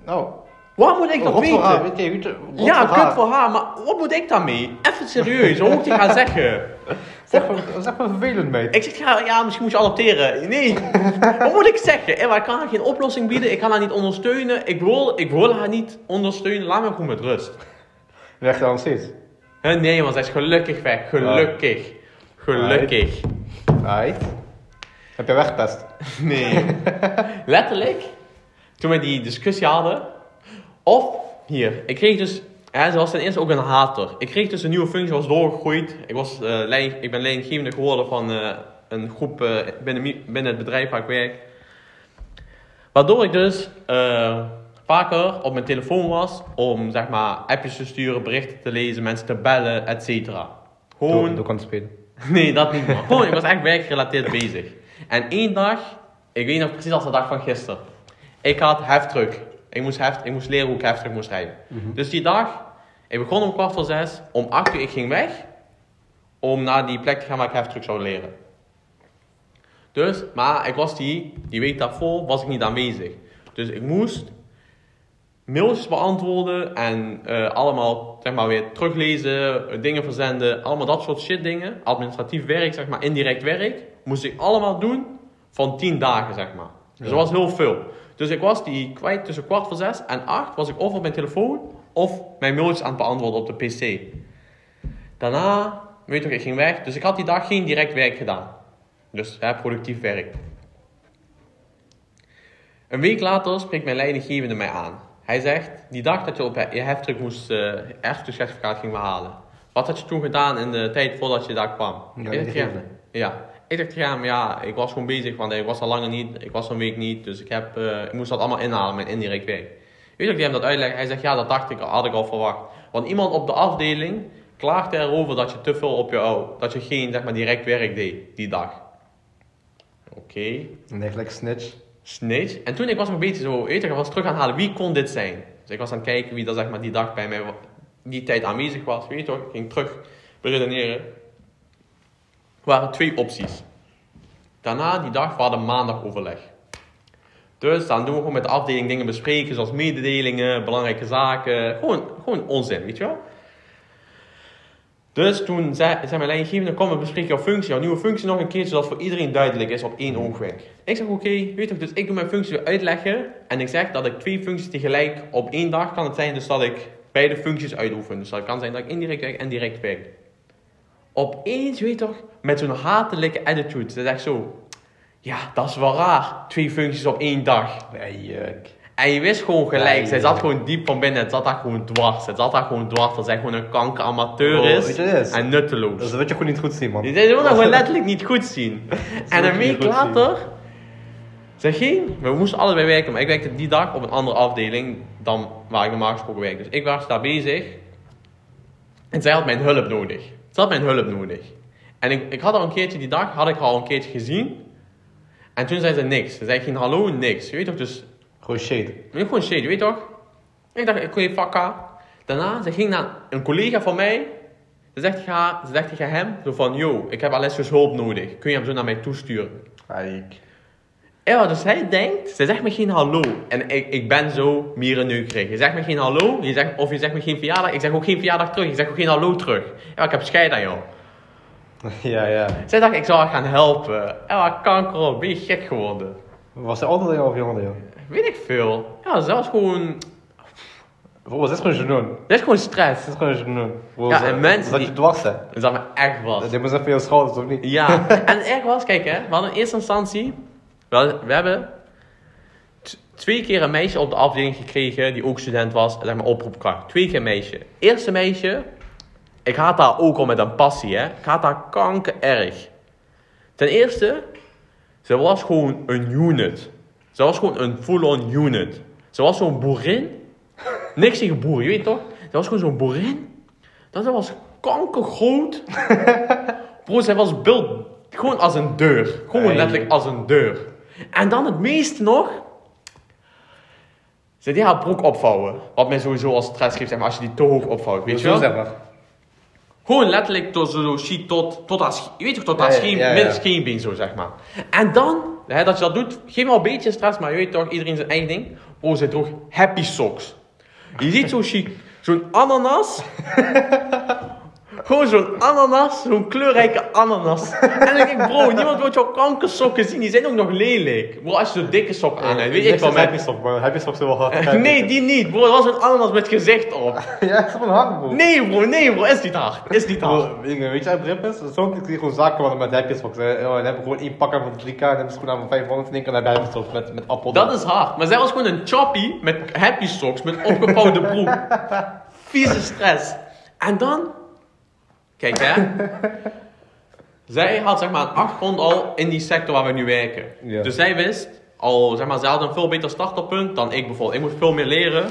Nou, Waar moet ik dat rot voor weten? haar, weet je, ja, voor kut voor haar, maar wat moet ik daarmee? Even serieus, wat moet ik gaan zeggen? <laughs> Zeg maar, zeg maar vervelend, meid. Ik zeg, ja, ja, misschien moet je adopteren. Nee, <laughs> wat moet ik zeggen? Eh, maar ik kan haar geen oplossing bieden, ik kan haar niet ondersteunen. Ik wil, ik wil haar niet ondersteunen, laat me gewoon met rust. Weg dan steeds. Nee, want zij is gelukkig weg, gelukkig. Gelukkig. Right. Heb je weggepest? <laughs> Nee. Letterlijk, toen we die discussie hadden. Of, hier, ik kreeg dus... Hè, ze was ten eerste ook een hater. Ik kreeg dus een nieuwe functie, was doorgegroeid. Ik, was, leiding, ik ben leidinggevende geworden van eh, een groep eh, binnen, binnen het bedrijf waar ik werk. Waardoor ik dus vaker op mijn telefoon was om zeg maar appjes te sturen, berichten te lezen, mensen te bellen, et cetera. Gewoon... Door, door kan spelen. <laughs> Nee, dat niet. Maar gewoon, ik was echt werkgerelateerd bezig. En één dag, ik weet nog precies als de dag van gisteren. Ik had heftruck. Ik moest, heft, ik moest leren hoe ik heftig moest rijden. Dus die dag, ik begon om kwart voor zes. Om acht uur ik ging weg. Om naar die plek te gaan waar ik heftruck zou leren. Dus, maar ik was die, die week daarvoor was ik niet aanwezig. Dus ik moest mailtjes beantwoorden en eh, allemaal zeg maar weer teruglezen, dingen verzenden, allemaal dat soort shit dingen. Administratief werk, zeg maar, indirect werk, moest ik allemaal doen van 10 dagen, zeg maar. Dus dat was heel veel. Dus ik was die kwijt tussen kwart voor zes en acht was ik of op mijn telefoon of mijn mailtjes aan het beantwoorden op de pc. Daarna, weet je toch, ik ging weg. Dus ik had die dag geen direct werk gedaan. Dus hè, productief werk. Een week later spreekt mijn leidinggevende mij aan. Hij zegt, die dag dat je op je heftruck moest, uh, ging behalen. Wat had je toen gedaan in de tijd voordat je daar kwam? Ja, ja. Ik dacht, ja, ik was gewoon bezig, want ik was al langer niet, ik was een week niet, dus ik, heb, eh, ik moest dat allemaal inhalen, mijn indirect werk. Weet ik hem dat uitleg? Hij zegt, ja, dat dacht ik, had ik al verwacht. Want iemand op de afdeling klaagde erover dat je te veel op je ouw, dat je geen, zeg maar, direct werk deed, die dag. Oké, Nee, gelijk snitch. snitch. En toen ik was nog een beetje zo, weet ik was terug aan het halen, wie kon dit zijn? Dus ik was aan het kijken wie dat, zeg maar, die dag bij mij, die tijd aanwezig was, weet je toch? Ik ging terug beredeneren. Waren twee opties. Daarna, die dag, we hadden maandag overleg. Dus dan doen we gewoon met de afdeling dingen bespreken, zoals mededelingen, belangrijke zaken. Gewoon, gewoon onzin, weet je wel. Dus toen zei, zei mijn leidinggevende, kom we bespreken jouw functie, jouw nieuwe functie nog een keer, zodat voor iedereen duidelijk is op één oogwenk. Ik zeg oké, weet je dus ik doe mijn functie uitleggen en ik zeg dat ik twee functies tegelijk op één dag kan het zijn, dus dat ik beide functies uitoefen. Dus dat kan zijn dat ik indirect werk en direct werk. Opeens, weet je toch, met zo'n hatelijke attitude, ze zegt zo, ja, dat is wel raar, twee functies op één dag. Nee, juk. En je wist gewoon gelijk, Nee, zij zat gewoon diep van binnen, het zat daar gewoon dwars. Het zat daar gewoon dwars dat zij gewoon een kankeramateur Oh, is is? en nutteloos. Dat wil je gewoon niet goed zien, man. Zij wilde <laughs> gewoon letterlijk niet goed zien. <laughs> En wil een week later, zij ging, we moesten allebei werken, maar ik werkte die dag op een andere afdeling dan waar ik normaal gesproken werk. Dus ik was daar bezig en zij had mijn hulp nodig. Ze had mijn hulp nodig. En ik, ik had al een keertje die dag, had ik haar al een keertje gezien. En toen zei ze niks. Ze zei geen hallo, niks. Je weet toch, dus Gewoon shade. Nee, gewoon shade, je weet toch? Ik dacht, oké, fakka. Daarna, ze ging naar een collega van mij. Ze zegt, ga, ze zegt tegen hem, zo van, yo, ik heb Alessius hulp nodig. Kun je hem zo naar mij toesturen? Kijk. Ja, dus hij denkt, ze zegt me geen hallo. En ik, ik ben zo mierenneukerig. Je zegt me geen hallo, je zegt, of je zegt me geen verjaardag. Ik zeg ook geen verjaardag terug, ik zeg ook geen hallo terug. Ja, ik heb scheid aan jou. <laughs> Ja, ja. Zij dacht, ik zou haar gaan helpen. Ja, kanker op, ben je gek geworden? Was hij altijd of jongen, joh? Weet ik veel. Ja, ze was gewoon, Bro, dat is gewoon genoeg. dat is gewoon stress. Dat is gewoon genoeg. Ja, ze- en mensen Dat die- je dwars, hè. Dat me echt was. Dit moet even je schouders, of niet? Ja, <laughs> en erg was, kijk hè, we hadden in eerste instantie, we, we hebben twee keer een meisje op de afdeling gekregen die ook student was, zeg maar oproepkracht. Twee keer een meisje. Eerste meisje, ik haat haar ook al met een passie hè, ik haat haar kanker erg. Ten eerste, ze was gewoon een unit. Ze was gewoon een full-on unit. Ze was zo'n boerin. Niks tegen boeren, je weet toch? Ze was gewoon zo'n boerin. Dat ze was kankergroot. <laughs> Bro, zij was beeld gewoon als een deur. Gewoon Hey. letterlijk als een deur. En dan het meeste nog. Ze deed haar broek opvouwen. Wat mij sowieso als stress geeft, zeg maar, als je die te hoog opvouwt. Weet je Zo wel? zeg maar. Gewoon letterlijk tot zo shit tot, tot haar, je weet toch, tot haar Ja, scheen, ja, ja. midden scheenbeen zo, zeg maar. En dan, hè, dat je dat doet, geeft wel een beetje stress, maar je weet toch, iedereen zijn eigen ding. Oh, ze droeg happy socks. Je ziet zo chic, zo'n ananas. <laughs> Gewoon zo'n ananas, zo'n kleurrijke ananas. <laughs> En dan denk ik, bro, niemand wil jouw kankersokken zien, die zijn ook nog lelijk. Bro, als je zo'n dikke sok aan hebt, weet ik wel Heb je sok, man. Heb je sok zo wel hard? Nee, die niet, bro, dat was een ananas met gezicht op. <laughs> Ja, is gewoon hard, bro. Nee, bro, nee, bro, is niet hard, is niet hard. Weet je weet je wat grip is? Soms zie je gewoon zaken worden met happy socks. hè. Oh, Dan heb je gewoon één pak aan van 3k en hebben ze gewoon aan van 500 en dan heb je happy socks met, met appel. Dat is hard. Maar zij was gewoon een choppy met happy socks, met opgevouwde broek. <laughs> Vieze stress. En dan... Kijk hè. <laughs> zij had zeg maar een achtergrond al in die sector waar we nu werken. Ja. Dus zij wist al, zeg maar, zij had een veel beter startpunt dan ik bijvoorbeeld. Ik moest veel meer leren.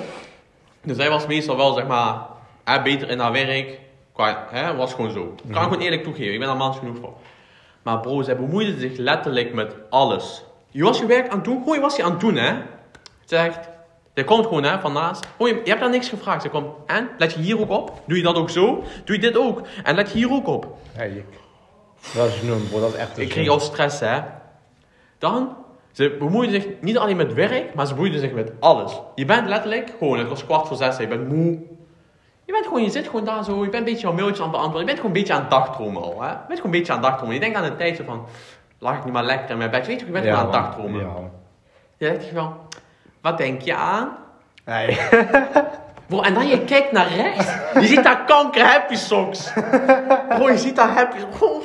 Dus zij was meestal wel, zeg maar, hè, beter in haar werk. Qua, hè, was gewoon zo. Ik kan gewoon eerlijk toegeven, ik ben daar mans genoeg voor. Maar bro, zij bemoeide zich letterlijk met alles. Je was je werk aan het doen, gewoon je was je aan het doen hè. Ze zegt, Die komt gewoon hè, van naast. Oh, je, je hebt daar niks gevraagd. Ze komt, en? Let je hier ook op? Doe je dat ook zo? Doe je dit ook? En let je hier ook op? Hey, ik. Dat is genoemd, bro. Dat is echt Ik kreeg al stress, hè. Dan, ze bemoeiden zich niet alleen met werk, maar ze bemoeiden zich met alles. Je bent letterlijk, gewoon, het was kwart voor zes, je bent moe. Je bent gewoon, je zit gewoon daar zo, je bent een beetje jouw mailtjes aan het beantwoorden. Je bent gewoon een beetje aan het dagdromen al, hè. Je bent gewoon een beetje aan het dagdromen. Je denkt aan een tijdje van, lag ik niet maar lekker in mijn bed. Weet je, je bent gewoon aan het dagdromen. Ja. Je denkt van, wat denk je aan? Nee. <laughs> Bro, en dan je kijkt naar rechts, je ziet daar kanker happy socks. Bro, je ziet daar happy Bro.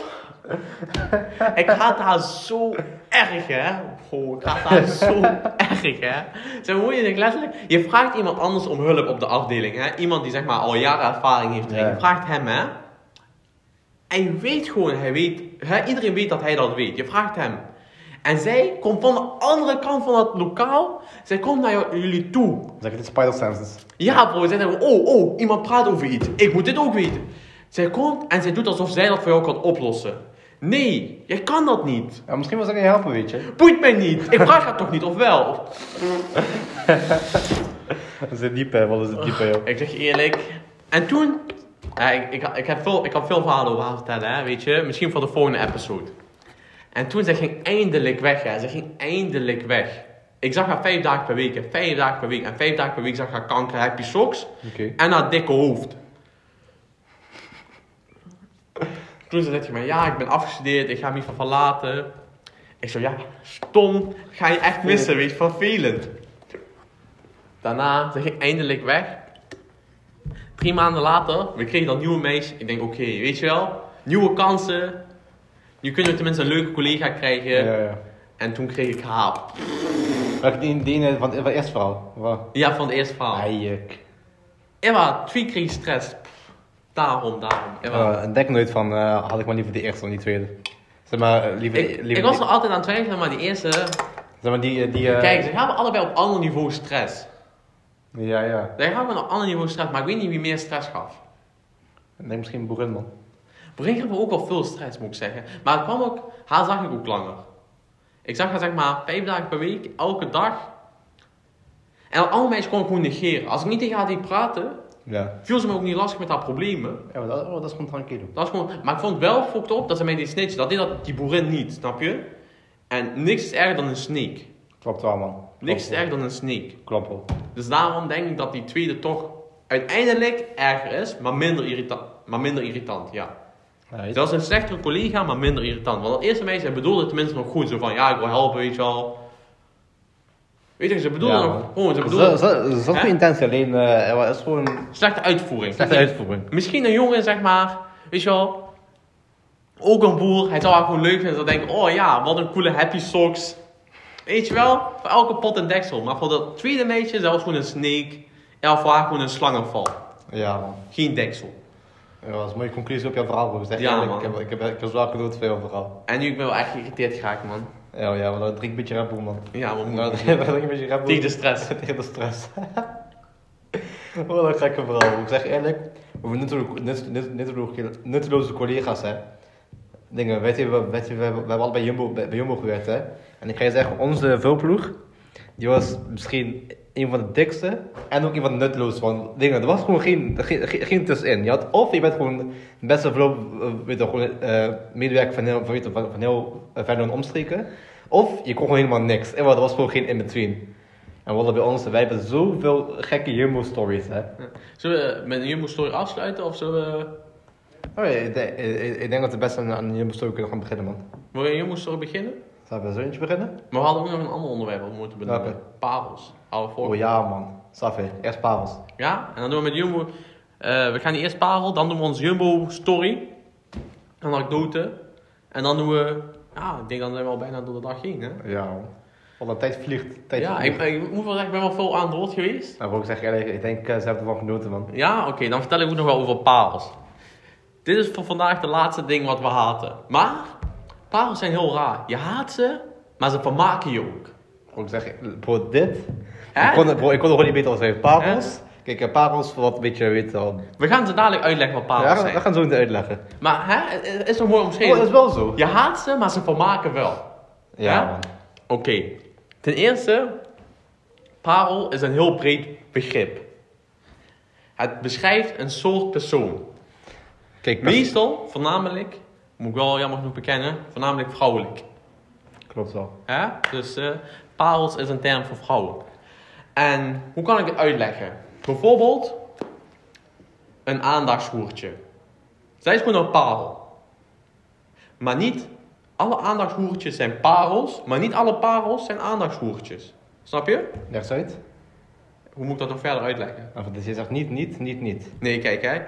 Ik haat haar zo erg, hè. Bro, ik haat haar zo erg, hè. Zo moet je zich letterlijk... Je vraagt iemand anders om hulp op de afdeling, hè. Iemand die zeg maar al jaren ervaring heeft erin. Je vraagt hem, hè. En je weet gewoon, hij weet... Hè, iedereen weet dat hij dat weet. Je vraagt hem. En zij komt van de andere kant van het lokaal. Zij komt naar jullie toe. Zeg het spider senses. Ja, bro, zij denken, oh, oh, iemand praat over iets. Ik moet dit ook weten. Zij komt en zij doet alsof zij dat voor jou kan oplossen. Nee, jij kan dat niet. Ja, misschien wil ze niet helpen, weet je. Boeit mij niet. Ik vraag haar toch niet, of wel? <laughs> Dat zit diep, hè. Wat is het diep, joh. Ik zeg je eerlijk. En toen, ik, ik, ik, heb veel, ik had veel verhalen over haar vertellen, hè, weet je. Misschien voor de volgende episode. En toen, zij ging eindelijk weg, hè. Ze ging eindelijk weg. Ik zag haar vijf dagen per week, hè. Vijf dagen per week. En vijf dagen per week zag ik haar kanker, happy socks. Oké. En haar dikke hoofd. Toen zei ze mij, ja, ik ben afgestudeerd, ik ga me van verlaten. Ik zei, ja, stom, ga je echt missen, weet je, vervelend. Daarna, ze ging eindelijk weg. Drie maanden later, we kregen dan nieuwe meisjes. Ik denk, oké, weet je wel, nieuwe kansen. Nu kunnen we tenminste een leuke collega krijgen. Ja, ja. En toen kreeg ik haar. Welke die, die van, van het eerste verhaal? Wat? Ja, van de eerste verhaal. Eik. Emma, twee kreeg stress. Daarom, daarom. Uh, en denk nooit van, eh, had ik maar liever de eerste dan die tweede. Zeg maar, eh, liever, Ik, liever ik was er altijd aan het twijfelen, maar die eerste... Zeg maar, die... eh, die Kijk, ze hebben allebei op ander niveau stress. Ja, ja. Zij hebben op ander niveau stress, maar ik weet niet wie meer stress gaf. Ik denk misschien Boerin, Brink hebben ook wel veel stress, moet ik zeggen. Maar het kwam ook... Haar zag ik ook langer. Ik zag haar zeg maar vijf dagen per week, elke dag. En alle meisjes kon ik gewoon negeren. Als ik niet tegen haar deed praten, Ja. viel ze me ook niet lastig met haar problemen. Ja, maar dat, oh, dat is gewoon tranquilo. Dat was gewoon, maar ik vond het wel fokt op dat ze mij die snitchen. Dat deed dat die boerin niet, snap je? En niks is erger dan een snake. Klopt wel, man. Niks is erger dan een snake. wel. Klopt wel. Dus daarom denk ik dat die tweede toch uiteindelijk erger is, maar minder irritant. Maar minder irritant, ja. Weet je. Zelfs een slechtere collega, maar minder irritant. Want dat eerste meisje hij bedoelde het tenminste nog goed. Zo van, ja, ik wil helpen, weet je wel. Weet je, ze bedoelde Ja, nog gewoon, ze Ze Hè? goede intentie, alleen het is gewoon een slechte uitvoering. slechte uitvoering. Misschien een jongen, zeg maar, weet je wel. Ook een boer, hij zou haar gewoon leuk vinden. Zou denken, oh ja, wat een coole happy socks. Weet je wel, voor elke pot een deksel. Maar voor dat tweede meisje, zelfs gewoon een snake. Ja, voor haar gewoon een slangenval. Ja, man. Geen deksel. Ja, dat is een mooie conclusie op jouw verhaal, bro. Zeg Ja, man. Ik heb, ik heb, ik heb zwaar genoten van jouw verhaal. En nu ik ben wel echt geïrriteerd geraakt, man. Ja, ja, maar dan drink een beetje Red Bull, man. Ja, <laughs> moet Nou, drink een beetje Red Bull. Tegen de stress. <laughs> Tegen de stress. <laughs> Wat een gekke verhaal. Ik zeg eerlijk, over nutteloze, nut- nut- nutteloze, nutteloze collega's, hè. Dingen, weet je, we, weet je, we, hebben- we hebben allebei bij Jumbo, bij, bij Jumbo gewerkt, hè. En ik ga je zeggen, onze vulploeg, die was misschien een van de dikste en ook een van de nutteloosste. Want dingen, er was gewoon geen, geen, geen, tussenin. Je had, of je bent gewoon verloop, eh, weet je, gewoon eh, medewerker van heel, van, weet je, van, van heel uh, verder omstreken. Of je kon gewoon helemaal niks. En er was gewoon geen in-between. En wat bij ons, wij hebben zoveel gekke Jumbo-stories, hè. Zullen we met een Jumbo Story afsluiten of zullen we... Oh, ja, ik, denk- ik, denk dat we best aan, aan een Jumbo-story kunnen gaan beginnen, man. Wil je een Jumbo Story beginnen? Zullen we zo eentje beginnen? Maar we hadden ook nog een ander onderwerp wat we moeten benoemen. Parels. We voor. Oh ja, man. Safi, eerst parels. Ja, en dan doen we met Jumbo... eh, we gaan die eerst parel, dan doen we onze Jumbo Story. Een anekdote. En dan doen we... Ja, ik denk dan zijn we al bijna door de dag heen, hè? Ja, man. Want de tijd vliegt. Tijd Ja, vliegt. ik, ik moet wel zeggen, ik ben wel veel aan het woord geweest. Nou, ik zeggen, eerlijk, ik denk, eh, ze hebben ervan genoten, man. Ja, oké, dan vertel ik ook nog wel over parels. Dit is voor vandaag de laatste ding wat we haten. Maar, parels zijn heel raar. Je haat ze, maar ze vermaken je ook. Ik zeggen, bro, dit... Ik kon, het- bro, ik kon gewoon niet beter als. Parels. Kijk, eh, parels, voor wat een beetje, weet wel. We gaan ze dadelijk uitleggen wat Ja, parels we zijn. gaan zo niet uitleggen. Maar hè, het is toch mooi Oh, dat omschreven? is wel zo. Je haat ze, maar ze vermaken wel. Ja. Oké. Ten eerste, parel is een heel breed begrip. Het beschrijft een soort persoon. Kijk, Meestal, voornamelijk, moet ik wel jammer genoeg bekennen, voornamelijk vrouwelijk. Klopt wel. Hè? Dus eh parels is een term voor vrouwen. En hoe kan ik het uitleggen? Bijvoorbeeld een aandachtshoertje. Zij is gewoon een parel. Maar niet alle aandachtshoertjes zijn parels, maar niet alle parels zijn aandachtshoertjes. Snap je? Leg uit. Hoe moet ik dat nog verder uitleggen? Enfin, Dus je zegt niet, niet, niet, niet. Nee, kijk hè.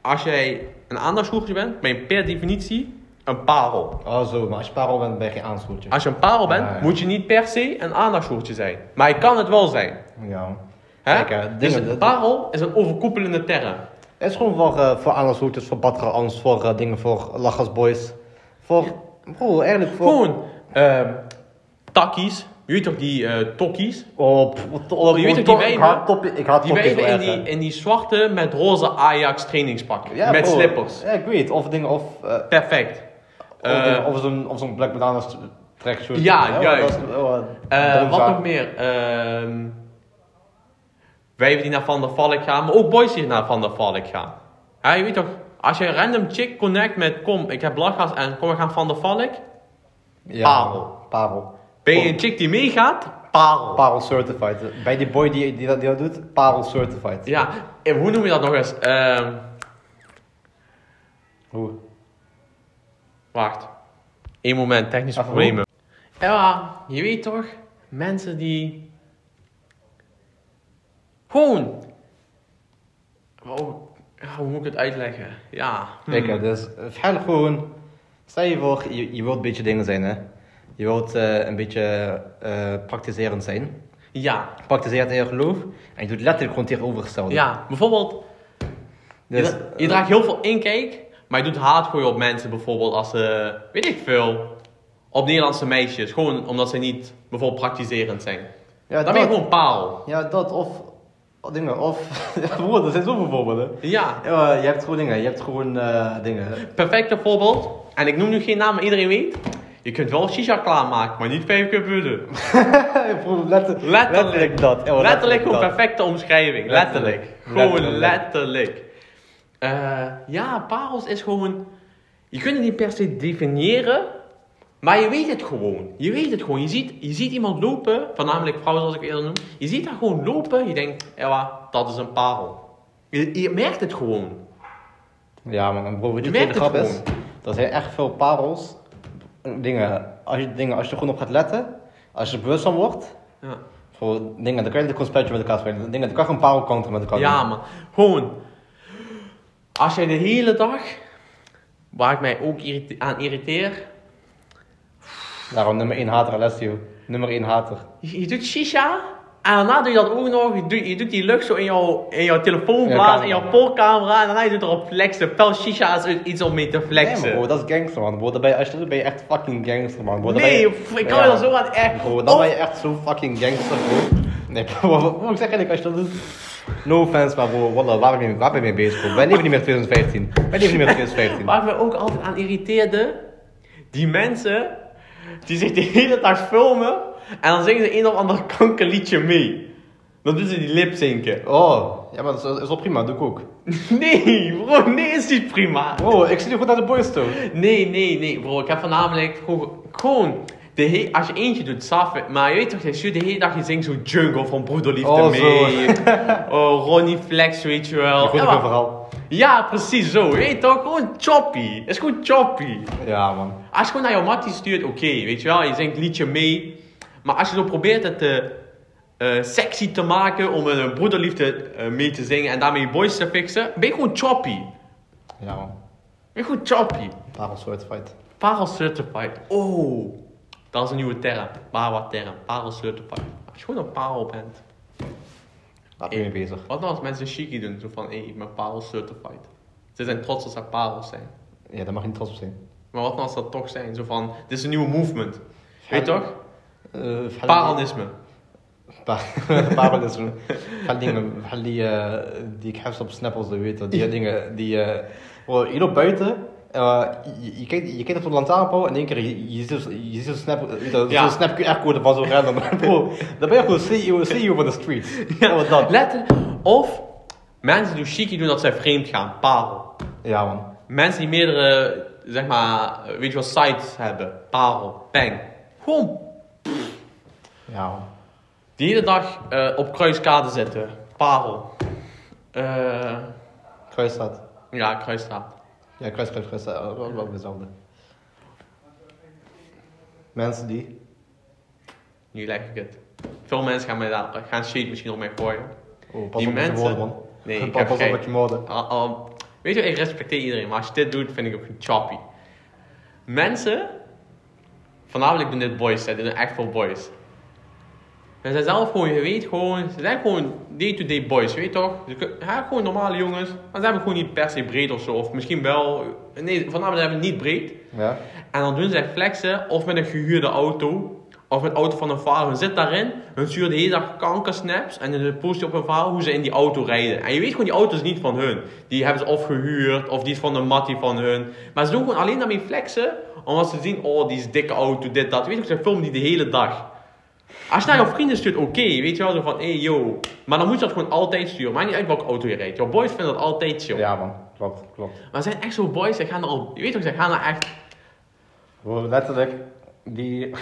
Als jij een aandachtshoertje bent, ben je per definitie een parel. Oh zo, maar als je parel bent, ben je geen aanschoeltje. Als je een parel bent, Ja, ja. moet je niet per se een aandachtshoertje zijn. Maar je kan het wel zijn. Ja. Hè? Kijk, hè, dus een parel is een overkoepelende term. Het is gewoon voor, eh voor aanschoeltjes, voor badgerans, voor eh, dingen, voor lachgasboys. Voor, bro, eigenlijk voor... Gewoon ehm takkies. Je weet toch die eh tokkies? Oh, pff, wat- oh, Je weet toch die ik wijven? haat Ik haat Die topjes wijven in die, in die zwarte met roze Ajax trainingspakken. Ja, met bro. slippers. Ja, ik weet. Of dingen, of... eh, Perfect. Of, Eh, of zo'n of zo'n Black Bananas trackshirt. Ja, juist. oh, Eh, wat Bonza. nog meer? Ehm wijven die naar Van der Valk gaan, maar ook boys die naar Van der Valk gaan. Ja, je weet toch, als je een random chick connect met kom, ik heb lachgas en kom we gaan Van der Valk. Ja, Parel. Parel. Ben je een chick die meegaat? Parel. Parel certified. Bij die boy die, die, dat, die dat doet, Parel certified. Ja, en hoe noem je dat nog eens? Ehm Hoe? Wacht. Eén moment, technische problemen. Ja, je weet toch, mensen die... Gewoon... Oh, ja, hoe moet ik het uitleggen? Ja. hm. Kijk, dus eh, vertel gewoon. Stel je voor, je, je wilt een beetje dingen zijn, hè? Je wilt eh, een beetje eh praktiserend zijn. Ja, Praktiseert in je geloof. En je doet letterlijk gewoon tegenovergestelde. ja. Bijvoorbeeld, Dus, je, dra- je draagt heel veel inkijk, maar je doet haatgooien op mensen bijvoorbeeld als ze, weet ik veel, op Nederlandse meisjes. Gewoon omdat ze niet bijvoorbeeld praktiserend zijn. ja, Dan ben je dat, gewoon paal. ja, dat of dingen. Of. <laughs> ja, bro, er zijn zoveel voorbeelden. Ja, je hebt gewoon dingen. Je hebt gewoon eh, dingen. perfecte voorbeeld. En ik noem nu geen naam, maar iedereen weet. Je kunt wel shisha klaarmaken, maar niet vijf keer budden. bro, letter, Letterlijk. dat. Letterlijk gewoon dat. perfecte omschrijving. Letterlijk. Letterlijk. Gewoon Letterlijk. Eh, ja, parels is gewoon... Je kunt het niet per se definiëren, maar je weet het gewoon. Je weet het gewoon. Je ziet, je ziet iemand lopen, voornamelijk vrouwen zoals ik eerder noem. Je ziet haar gewoon lopen, je denkt, ja, dat is een parel. Je, je merkt het gewoon. Ja, man, bro, weet je Je merkt de grap het is? Er zijn echt veel parels. Dingen, als je, dingen, als je er gewoon op gaat letten, als je er bewust van wordt, Ja, voor dingen, dan kan je gewoon een spelletje met elkaar spelen. Dingen, dan kan je een parel counter met elkaar ja doen. man. Gewoon. Als jij de hele dag, waar ik mij ook irrite- aan irriteer, Daarom nummer 1 hater, Alessio. Nummer 1 hater. Je, je doet shisha en daarna doe je dat ook nog. Je doet, je doet die lucht zo in jouw, in jouw telefoon Ja, blazen, in jouw polcamera. En daarna je doet erop flexen. Pel shisha is iets om mee te Nee, flexen. maar bro, dat is gangster, man. Bro, dan ben je, als je dat doet, ben je echt fucking gangster, man. Bro, nee, je, ik kan Ja. je er zo aan echt. Bro, dan Of- ben je echt zo fucking gangster, bro. Nee, <laughs> bro, wat moet ik zeggen eigenlijk als je dat doet? No offense, maar bro, wallah, waar ben je mee, waar ben je mee bezig? Wij leven niet meer in 2015. Wij leven niet meer in 2015. Waar ik me ook altijd aan irriteerde, die mensen die zich de hele dag filmen en dan zingen ze een of ander kankerliedje mee. Dan doen ze die lipzinken. Oh, ja, maar dat is, is wel prima, doe ik ook. <laughs> Nee, bro, nee, is niet prima. Bro, ik zie nu goed naar de boys toe. Nee, nee, nee, bro. Ik heb voornamelijk gewoon, gewoon de als je eentje doet, saf. Maar je weet toch, je stuurt de hele dag, je zingt zo jungle van Broederliefde Oh, mee. <laughs> oh, Ronnie Flex, weet je wel. Op een maar- verhaal. ja, precies zo. Je weet toch, gewoon choppy. Het is gewoon choppy. Ja, man. Als je gewoon naar jouw mattie stuurt, oké, weet je wel, je zingt liedje mee. Maar als je zo probeert het te eh, sexy te maken om een broederliefde eh, mee te zingen en daarmee je boys te fixen, ben je gewoon choppy. Ja, man. Ben je gewoon choppy. Parel certified. Parel certified. Oh, dat is een nieuwe term. Bawa term. Parel certified. Als je gewoon een parel bent. Waar ben je mee bezig? Wat nou als mensen cheeky doen? Zo van, hé, ben parel certified. Ze zijn trots als ze parels zijn. Ja, daar mag je niet trots op zijn. Maar wat nou als dat toch zijn? Zo van, dit is een nieuwe movement. Weet je toch? Uh. Paralisme. Van dingen, die, die ik heb op Snap als je weet. Die dingen, die... je loopt buiten, Eh, je, je, kijkt, je kijkt op de lantaarnpaal en in één keer je, je ziet je ziet zo'n snap, Ja. QR-code van zo'n random. <laughs> Bro, dan ben je gewoon CEO, CEO van de street. Ja, wat dat? Letterlijk. Of mensen die chique doen dat zij vreemd gaan. Parel. Ja, man. Mensen die meerdere, zeg maar, weet je wel, sites hebben. Parel. Peng. Gewoon Ja, man. de hele dag eh, op kruiskade zitten. Parel. Eh Kruisstraat. ja, kruisstraat. Ja, kruis, kruis. eh, Wel wel hetzelfde. Mensen die... Nu ik het. Veel mensen gaan, mij daar, gaan shade misschien op mij gooien. Oh, pas Die op met je mensen- woorden, man. Nee, <laughs> ik pas, heb pas op met je woorden. Weet je, ik respecteer iedereen, maar als je dit doet, vind ik ook choppy. Mensen, voornamelijk doen dit boys, hè, dit doen echt veel boys. En ze zijn zelf gewoon, je weet gewoon, ze zijn gewoon day-to-day boys, je weet toch? Ze ja, gewoon normale jongens, maar ze hebben gewoon niet per se breed of zo, of misschien wel, nee, voornamelijk hebben ze niet breed. Ja? En dan doen zij flexen, of met een gehuurde auto, of met de auto van een vader. Hun zit daarin, hun sturen de hele dag kankersnaps en dan post je op hun verhaal hoe ze in die auto rijden. En je weet gewoon, die auto is niet van hun. Die hebben ze of gehuurd, of die is van de mattie van hun. Maar ze doen gewoon alleen daarmee flexen, omdat ze zien, oh, die is dikke auto, dit, dat. Je weet toch, ze filmen die de hele dag. Als je naar jouw vrienden stuurt, oké, weet je wel, zo van, hé, hey, yo. Maar dan moet je dat gewoon altijd sturen. Maakt niet uit welke auto je rijdt. Jouw boys vinden dat altijd chill. Ja, man. Klopt, klopt. Maar zijn echt zo boys, ze gaan er al, je weet toch, ze gaan er echt... Bro, letterlijk, die... <laughs>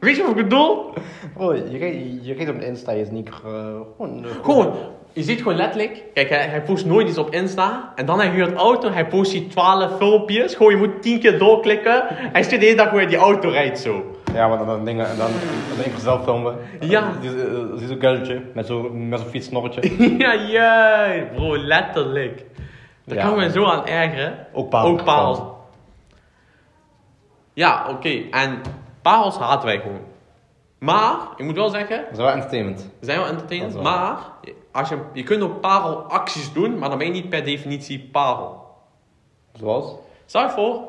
Weet je wat ik bedoel? Bro, je kijkt, je kijkt op Insta, je is niet... gewoon... Gewoon, je ziet gewoon letterlijk, kijk, hij, hij post nooit iets op Insta. En dan hij huurt auto, hij post die 12 filmpjes. Gewoon, je moet 10 keer doorklikken. Hij stuurt de hele dag hoe hij die auto rijdt zo. Ja, maar dan, dan dingen, en dan, ik zelf filmen. Ja. Die, die, die zo'n gulletje met zo'n met zo'n fietssnorretje. <laughs> ja, juist, bro, letterlijk. Daar Ja. kan ik me zo aan ergeren. Ook parels. Ook parels. Ja, oké. En parels haten wij gewoon. Maar, ik moet wel zeggen, Dat is wel entertainment. Ze zijn wel entertainend, Dat is wel. maar als je, je kunt ook parelacties doen, maar dan ben je niet per definitie parel. Zoals? Stel je voor,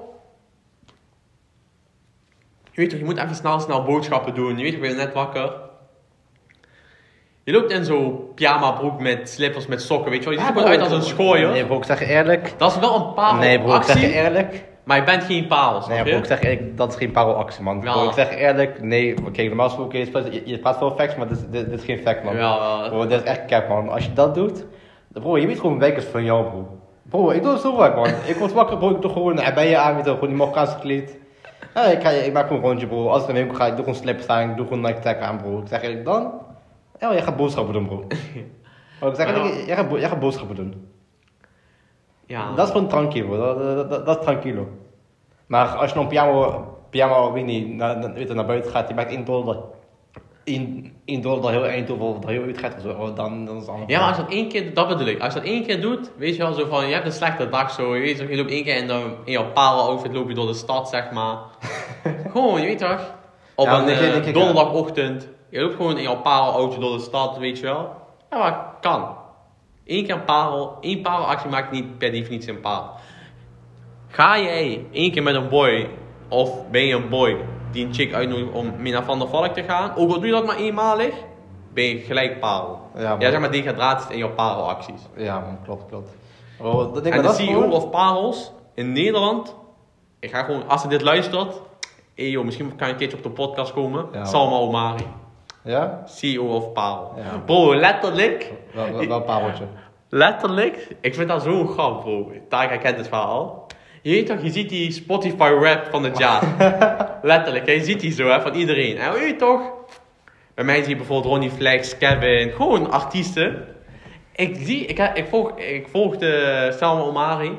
je weet toch, je moet even snel snel boodschappen doen, je weet toch, ben net wakker. Je loopt in zo'n pyjama broek met slippers, met sokken, weet je wel. Je ziet er gewoon uit als een schooier. Nee bro, ik zeg je eerlijk. Dat is wel een parelactie, Nee bro, ik zeg je eerlijk. maar je bent geen parel, snap Nee je? bro, ik zeg eerlijk, dat is geen parelactie man. Ja. Bro, ik zeg je eerlijk, nee. Kijk, normaal gesproken, je praat, je, je praat veel facts, maar dit, is- dit, dit is geen fact man. Ja, wel. Bro, dit is echt cap man. Als je dat doet, bro, je weet gewoon wijkers van jou bro. Bro, ik doe het zo vaak man. ik word wakker bro, ik doe gewoon een je aan, weet je, gewoon die Marokkaanse kleed. Ja, ik, ga, ik maak gewoon een rondje bro. Als ik naar de winkel ga, ik doe gewoon slips aan, ik doe gewoon Nike Tech aan bro. Ik zeg eerlijk, dan, ja, jij gaat boodschappen doen bro. Bro, <laughs> ik zeg eerlijk, jij gaat, jij gaat boodschappen doen. ja. Dat is gewoon tranquilo, bro. Dat, dat, dat, dat is tranquilo. Maar als je nog een pyjama, pyjama weet niet, naar, naar, weet je, naar buiten gaat, je maakt 1 dollar, 1, 1 dollar dat heel Eindhoven dat heel gaat of zo, oh, dan, dan is. Ja, maar als je dat één keer doet, dat bedoel ik. Als je dat één keer doet, weet je wel zo van, je hebt een slechte dag zo, je weet je loopt één keer in, de, in jouw parel-outfit, loop je door de stad, zeg maar. <laughs> gewoon, je weet toch, op Ja, een eh, ik, donderdagochtend, je loopt gewoon in jouw parel-outfit door de stad, weet je wel. Ja, maar kan. Eén keer een parel, één parelactie maakt niet per definitie een parel. Ga jij één keer met een boy, of ben je een boy die een chick uitnodigt om mee naar Van der Valk te gaan, ook al doe je dat maar eenmalig, ben je gelijk parel. Ja, man. Ja, zeg maar degradaties in jouw parelacties. Ja, man, klopt, klopt. Oh, dat denk En ik, de CEO gewoon- of parels in Nederland, ik ga gewoon, als ze dit luistert, hey joh, misschien kan je een keertje op de podcast komen. Ja, Salma Omari, Ja? CEO of parel. Ja. Bro, letterlijk, Wel, wel, pareltje. letterlijk, ik vind dat zo'n grap bro. Tarek herkent het verhaal. Je weet toch, je ziet die Spotify rap van het jaar. <laughs> letterlijk, hè, je ziet die zo hè, van iedereen. En je weet toch, bij mij zie je bijvoorbeeld Ronnie Flex, Kevin, gewoon artiesten. Ik zie, ik, ik, volg, ik volgde Selma Omari.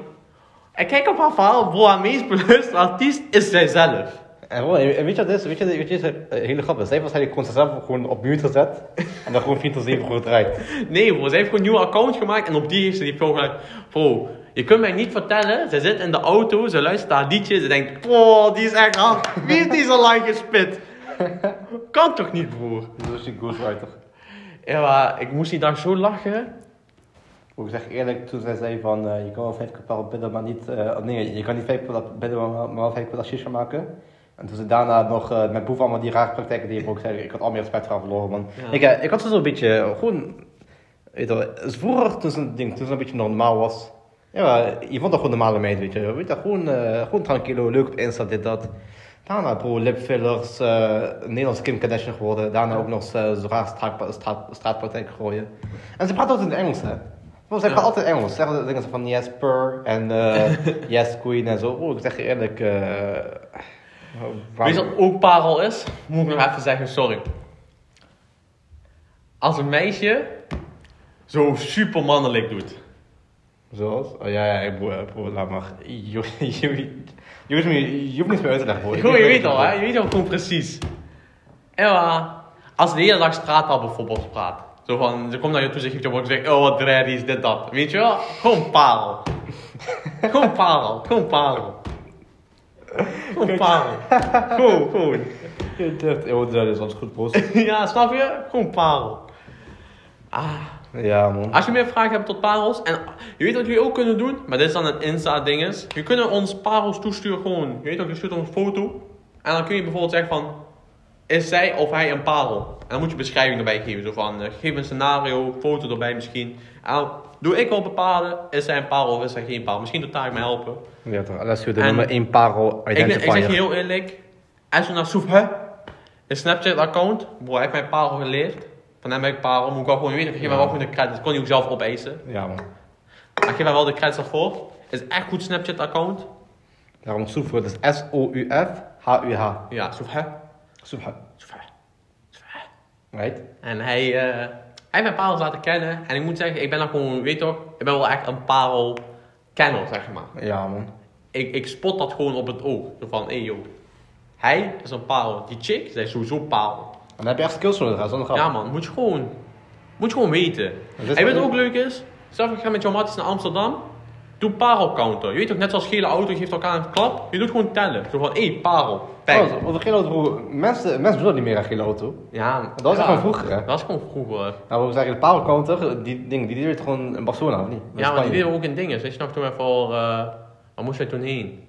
En kijk op haar verhaal, bro, haar meest beluisterde artiest is zijzelf. En, bro, en weet je wat is? Weet je, weet je, het is hele grappig. Zij heeft waarschijnlijk gewoon zichzelf gewoon op mute gezet. en dan gewoon 24 goed draait. <laughs> Nee bro, ze heeft gewoon een nieuwe account gemaakt en op die heeft ze die gelijk. Bro, je kunt mij niet vertellen, ze zit in de auto, ze luistert naar haar liedje, ze denkt, oh, die is echt hard. Wie heeft die zo lang gespit? <laughs> Kan toch niet broer? Dus die ghostwriter. Ja, maar ik moest die dag zo lachen. Ik zeg eerlijk, toen zij zei van eh, je kan wel vijf dag bidden, maar niet. eh, nee, je kan niet vijf dag bidden, maar, maar wel vijf dag shisha maken. En toen ze daarna nog eh, met Boef allemaal die rare praktijken die ik ook zei, ik had al meer respect verloren. Man. Ja. Ik, ik had ze zo'n beetje, gewoon, weet je wel, vroeger toen ze, ding, toen ze een beetje normaal was, Ja, je vond toch gewoon normale meid, weet je. Weet je gewoon, eh gewoon tranquilo, leuk op Insta, dit, dat. Daarna bro, lipfillers, eh Nederlands Kim Kardashian geworden. Daarna ook nog raar straat, straat, straatpraktijk gooien. En ze praat altijd in het Engels, hè. Bro, ze Ja. praat altijd Engels. Ze zeggen dingen van yes, per en eh, <laughs> yes, queen en zo. Bro, ik zeg je eerlijk, eh Weet je wat ook parel is? Moet ik nog even zeggen, sorry. Als een meisje zo super mannelijk doet. Zoals? Oh ja, ja, ik broer, broer, laat maar. <laughs> Je, je, je, hoeft me- je hoeft niets meer uit te leggen, broer. <laughs> Gewoon, je weet al, hè? Je weet al gewoon precies. Maar, als de hele dag straattaal bijvoorbeeld praat. Zo van, ze komt naar je toe, zegt je wordt zegt, oh wat dread is dit, dat. Weet je wel? Gewoon parel. <laughs> gewoon parel, gewoon parel. Gewoon parel. Gewoon, gewoon. Je durft, joh, dat is ons goed, bro. ja, snap je? Gewoon parel. Ah. Ja, man. Als je meer vragen hebt tot parels, en je weet wat jullie ook kunnen doen, maar dit is dan een Insta-dinges. Je kunt ons parels toesturen gewoon, je weet ook, je stuurt ons een foto. En dan kun je bijvoorbeeld zeggen van, is zij of hij een parel? En dan moet je beschrijving erbij geven, zo van, eh, geef een scenario, foto erbij misschien. En dan doe ik wel bepalen, is zij een parel of is zij geen parel? Misschien doet Tarek me helpen. Ja, toch. Dat is goed. De nummer 1 parel Ik, ben- ik identifier. zeg je heel eerlijk, als je naar Soef, hè? Een Snapchat-account, bro, hij heeft mij parel geleerd. Van hem ben ik parel, moet ik wel gewoon weten, ik geef hem wel gewoon de credits. Dat kon hij ook zelf opeisen. Ja, man. Maar geef hem wel de credits daarvoor. is echt goed Snapchat-account. Daarom Soef, het is S-O-U-F-H-U-H. Ja, Soef, hè? Soef. Soef, hè? Soef, hè? Right? En hij, eh, hij heeft mijn parels laten kennen. En ik moet zeggen, ik ben dan gewoon, weet je toch, ik ben wel echt een parel-kenner, zeg maar. Ja, man. Ik, ik spot dat gewoon op het oog. Zo van, hé hey, joh. Hij is een parel. Die chick, zij is sowieso parel. En dan heb je echt skills zonder grap. Ja man, moet je gewoon, moet je gewoon weten. En weet wat ook leuk is? Stel ik ga met jouw matties naar Amsterdam. Doe parel counter. Je weet toch, net zoals gele auto geeft elkaar een klap. Je doet gewoon tellen. Zo van, hé, hey, parel. Bang. Oh, gele auto. Mensen, mensen doen dat niet meer aan gele auto. Ja, Dat was ja. gewoon vroeger, hè? Dat was gewoon vroeger. Nou, we zeggen de parelcounter, die dingen, die deed gewoon in Barcelona, of niet? Ja, maar die deden ook in dingen. Je nog toen we voor, eh waar moesten wij toen heen?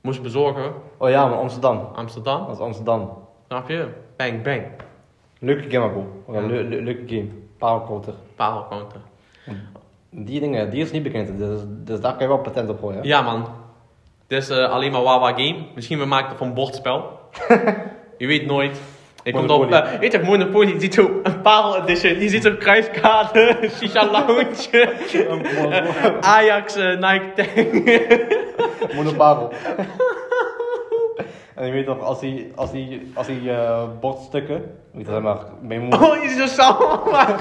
Moesten bezorgen, Oh ja, maar Amsterdam. Amsterdam. Dat is Amsterdam. Snap je? Bang, bang. Leuke game, bro. Ja, le- le- leuke game. Parelcounter. Parel counter. Die dingen, die is niet bekend, dus, dus daar kan je wel patent op gooien. hè? Ja man. Dit is eh, alleen maar Wawa Game. Misschien we maken het van bordspel. <laughs> je weet nooit. Ik kom op, Monopoly. eh, weet je, Monopoly, je ziet zo een parel edition, je ziet zo'n kruiskaarten, <laughs> Shisha Lounge, <laughs> Ajax, eh, Nike Tank. Monoparel. En je weet toch, als die, als die, als die eh, bordstukken, weet je zeg maar, bij mijn moeder. Oh, je ziet zo samen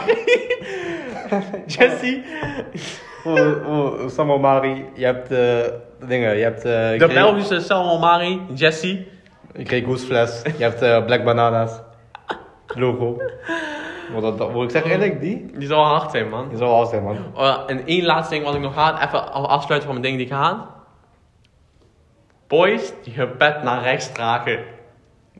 <laughs> Jesse, Oh, oh, Samuel Mari, je hebt eh, dingen, je hebt... eh, de kreeg- Belgische Salmo Mari, Jesse. Je kreeg Goosefles, je hebt eh, Black Bananas. Logo. Maar dat, dat, moet ik zeggen eerlijk, die? Die zal hard zijn man. Die zou wel zijn, man. Oh, en één laatste ding wat ik nog haat, even afsluiten van mijn dingen die ik haat. Boys die hun pet naar rechts dragen.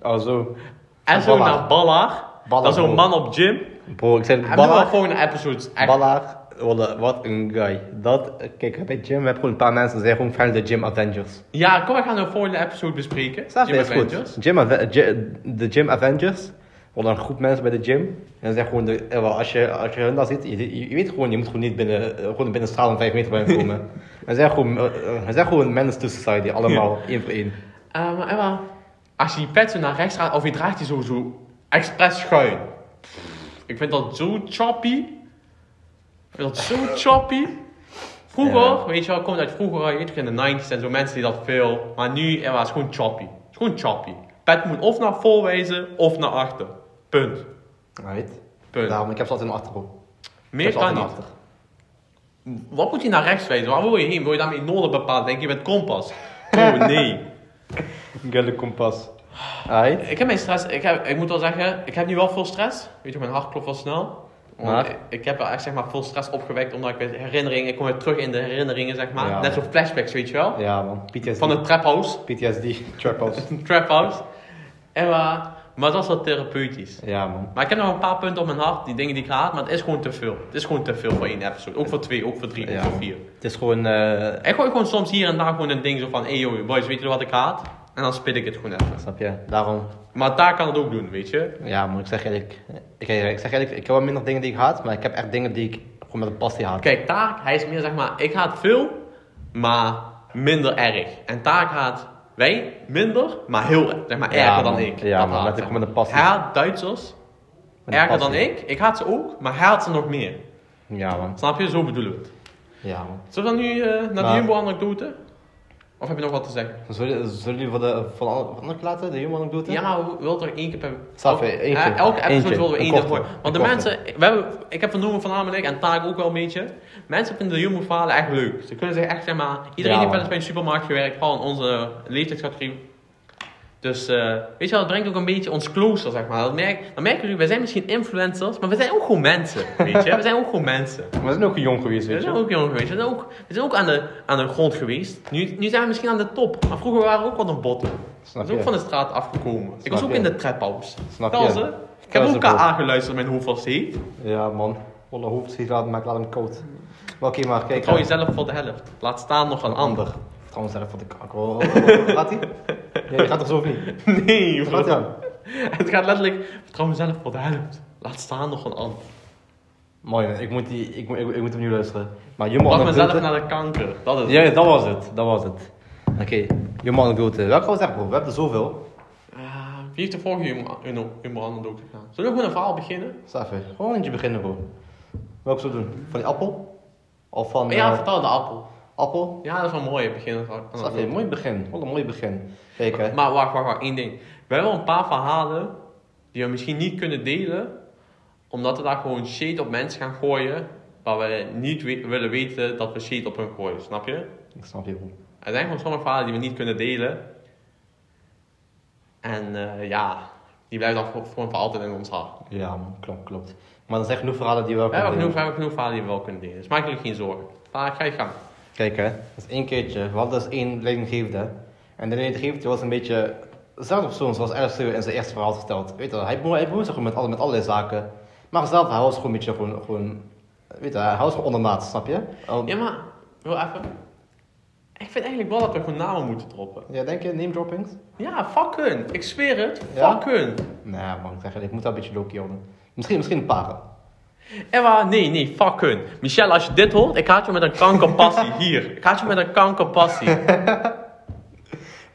Oh, zo. En zo naar. Ballaar, Dat is zo'n man op gym. Bro, ik zei En we wel Ballaar. volgende episodes. Echt. Ballaar, wat- wat een guy. Dat, kijk, bij gym heb je gewoon een paar mensen die zijn gewoon fan de Gym Avengers. Ja, kom, we gaan de volgende episode bespreken. Snap Gym is Avengers. goed. Gym Ave- Gy- de Gym Avengers. Worden een groep mensen bij de gym. En dan zeg gewoon, de, eh, wel, als, je, als je hun daar ziet, je, je, weet gewoon, je moet gewoon niet binnen, eh, gewoon binnen straal van 5 meter bij hen <laughs> komen. en zijn gewoon, eh, eh, zijn gewoon menace to society, allemaal, één voor één. Eh, maar Emma, als je die pet zo naar rechts gaat, of je draagt die zo, zo expres schuin. Ik vind dat zo choppy. Ik vind dat zo choppy. Vroeger, Ja. weet je wel, komt uit vroeger, je weet in de 90s en zo mensen die dat veel. Maar nu, Emma, is gewoon choppy. Het is gewoon choppy. Pet moet of naar voor wijzen, of naar achter. Punt. Right? Punt. Daarom, ik heb ze altijd in achterhoofd. Meer kan niet. Wat moet je naar rechts wijzen? Waar wil je heen? Wil je daarmee noorden bepalen? Denk je met kompas? Oh <laughs> nee. Gelle kompas. Right? Ik heb mijn stress, ik, heb, ik moet wel zeggen, ik heb nu wel veel stress. Weet je, mijn hart klopt wel snel. Maar? ik, ik heb wel echt zeg maar veel stress opgewekt, omdat ik met herinneringen, ik kom weer terug in de herinneringen zeg maar. Ja. Net zo flashbacks, weet je wel. Ja man, PTSD. Van het trap house, PTSD, trap <laughs> house. trap house. En, maar, maar dat is wel therapeutisch. ja man. Maar ik heb nog een paar punten op mijn hart, die dingen die ik haat, maar het is gewoon te veel. Het is gewoon te veel voor één episode. Ook voor twee, ook voor drie, ook voor vier. Het is gewoon, eh, Ik gooi gewoon soms hier en daar gewoon een ding zo van, hey yo, boys, weet je wat ik haat? En dan spit ik het gewoon even. snap je? Daarom, Maar daar kan het ook doen, weet je. ja man, ik zeg eerlijk. Ik, ik zeg eerlijk, ik heb wel minder dingen die ik haat, maar ik heb echt dingen die ik gewoon met een passie haat. Kijk, daar, hij is meer zeg maar, ik haat veel, maar minder erg. En daar gaat wij minder, maar heel zeg maar, erger dan man. ik. Ja, haat met- met een passie. Haat Duitsers erger dan ik. Ik haat ze ook, maar hij haat ze nog meer. Ja, man. Snap je? Zo bedoelen we het. Ja, man. Zullen we dan nu eh, naar de Maar- Jumbo-anekdote? Of heb je nog wat te zeggen? Zullen, jullie voor de, van alle van de laten, de humor anekdote? Ja, maar we willen toch één keer per... Elke- episode Eentje. willen we één korte. horen. Want de mensen... We hebben, ik heb vernomen voornamelijk, en Taak ook wel een beetje... Mensen vinden de humorverhalen echt leuk. Ze kunnen zich echt, zeg maar... Iedereen Ja, heeft wel eens bij een supermarkt gewerkt. Vooral in onze leeftijdscategorie. Dus, eh, weet je wel, het brengt ook een beetje ons closer, zeg maar. Dat merk, dan merken jullie, wij zijn misschien influencers, maar we zijn ook gewoon mensen, weet je. <laughs> We zijn ook gewoon mensen. We zijn ook jong geweest, We weet zijn je. ook jong geweest. We zijn ook, we zijn ook aan, de, aan de grond geweest. Nu, nu zijn we misschien aan de top. Maar vroeger waren we ook wat een botten. We Snap zijn ook van de straat afgekomen. ik was ook je? in de trap house. Snap je? Ik heb ook ze, bro. KA geluisterd, mijn hoofd was heet. Ja, man. Volle hoofd, laat, maar ik laat hem koud. Maar oké, maar kijk. Trouw hè. jezelf voor de helft. Laat staan nog Een ander. Trouwens, even voor de kanker. Gaat hij? Ja, je gaat toch zo of niet? <laughs> Nee, Gaat bro. hij aan? Het gaat letterlijk, vertrouw mezelf voor de helft. Laat staan nog een ander. Mooi, ik moet, die, ik, moet- ik, ik moet hem nu luisteren. Maar Jumbo mezelf anekdote. naar de kanker. Dat is Ja, ja, dat was het. Dat was het. Oké, Jumbo anekdote. Welke gaan we zeggen, bro? We hebben er zoveel. Ah, wie heeft de vorige humor- humor- humoranekdote gedaan? Zullen we gewoon een verhaal beginnen? Sta even. Gewoon eentje beginnen, bro. Welke zullen we doen? Van die appel? Of van ja, eh, vertel de appel. Appel? Ja, dat is wel een mooie begin. Sta even. Mooi begin. Wat een mooi begin. Hè. Maar wacht, wacht, wacht, één ding. We hebben wel een paar verhalen die we misschien niet kunnen delen, omdat we daar gewoon shade op mensen gaan gooien, waar we niet we- willen weten dat we shade op hun gooien, snap je? Ik snap je, bro. Er zijn gewoon sommige verhalen die we niet kunnen delen. En eh, ja, die blijven dan voor- voor altijd in ons hart. Ja. Klopt, klopt. Maar er zijn genoeg verhalen die we wel kunnen genoeg, we delen. hebben genoeg verhalen die we wel kunnen delen, dus maak je geen zorgen. Maar ga je gang. Kijk, hè. Dat is één keertje. We hadden dus één leidinggevende. En de leidinggevende was een beetje... Dezelfde persoon zoals RSU in zijn eerste verhaal verteld. Weet je hij, hij bemoeit zich gewoon met, alle, met allerlei zaken. Maar zelf, hij was gewoon een beetje gewoon... gewoon weet je, hij was gewoon ondermaat, snap je? Ja, maar, wil even. Ik vind eigenlijk wel dat we gewoon namen moeten droppen. Ja, denk je, name droppings? Ja, fuck hun. Ik zweer het, Ja? fuck hun. Nee, man, ik zeg het, ik moet dat een beetje low-key houden. Misschien, misschien een paar. Eva, nee, nee, fuck hun. Michelle, als je dit hoort, ik haat je met een kankerpassie. Hier, ik haat je met een kankerpassie. <laughs>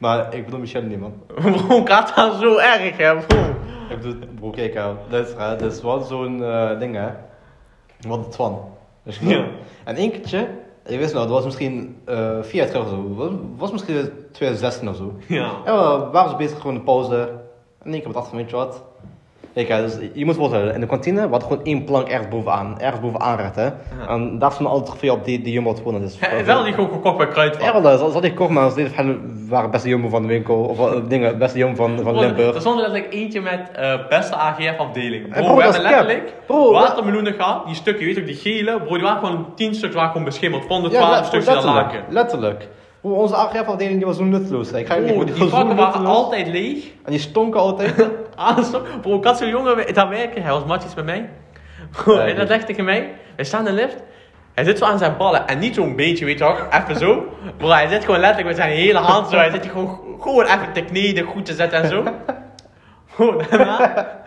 Maar ik bedoel Michelle niet, man. <laughs> Bro, ik haat haar zo erg, hè, bro. Ik bedoel, bro, kijk, hè. Dat is, dat is wel zo'n eh, ding, hè. Wat het van. Dus, Ja. En één keertje, ik wist nou, dat was misschien eh vier jaar terug of zo. Was, was misschien 2016 of zo. Ja. En we waren bezig, gewoon de pauze. En één keer wat achter, weet je wat. Kijk, hè, dus je moet voorstellen, in de kantine, hadden gewoon één plank ergens bovenaan. Ergens bovenaan recht, hè. En daar stond altijd trofee op die, die Jumbo had gewonnen. Dus, <laughs> He, wel die gewoon gekocht bij Ja, Kruidvat. wel, dat had ik kocht, maar als dit waren beste Jumbo van de winkel. Of eh, dingen, beste Jumbo van, van Limburg. Er stond letterlijk eentje met eh, beste AGF-afdeling. Bro, we hebben is letterlijk watermeloenen gehad. Die stukje, weet ook, die gele. Bro, die waren gewoon 10 stuks waren gewoon beschimmeld. Van de 12 let- stuks die daar letterlijk, onze AGF-afdeling die was zo nutteloos. Ik ga je die <laughs> vakken waren altijd leeg. En die stonken altijd. Alles <laughs> op. Bro, ik had zo'n jongen daar werken. Hij was matjes met mij. Ja, en dat zegt tegen mij. Wij staan in de lift. Hij zit zo aan zijn ballen. En niet zo'n beetje, weet je toch? Even zo. Bro, hij zit gewoon letterlijk met zijn hele hand zo. Hij zit gewoon, gewoon even te kneden, goed te zetten en zo. <laughs> Bro, daarna...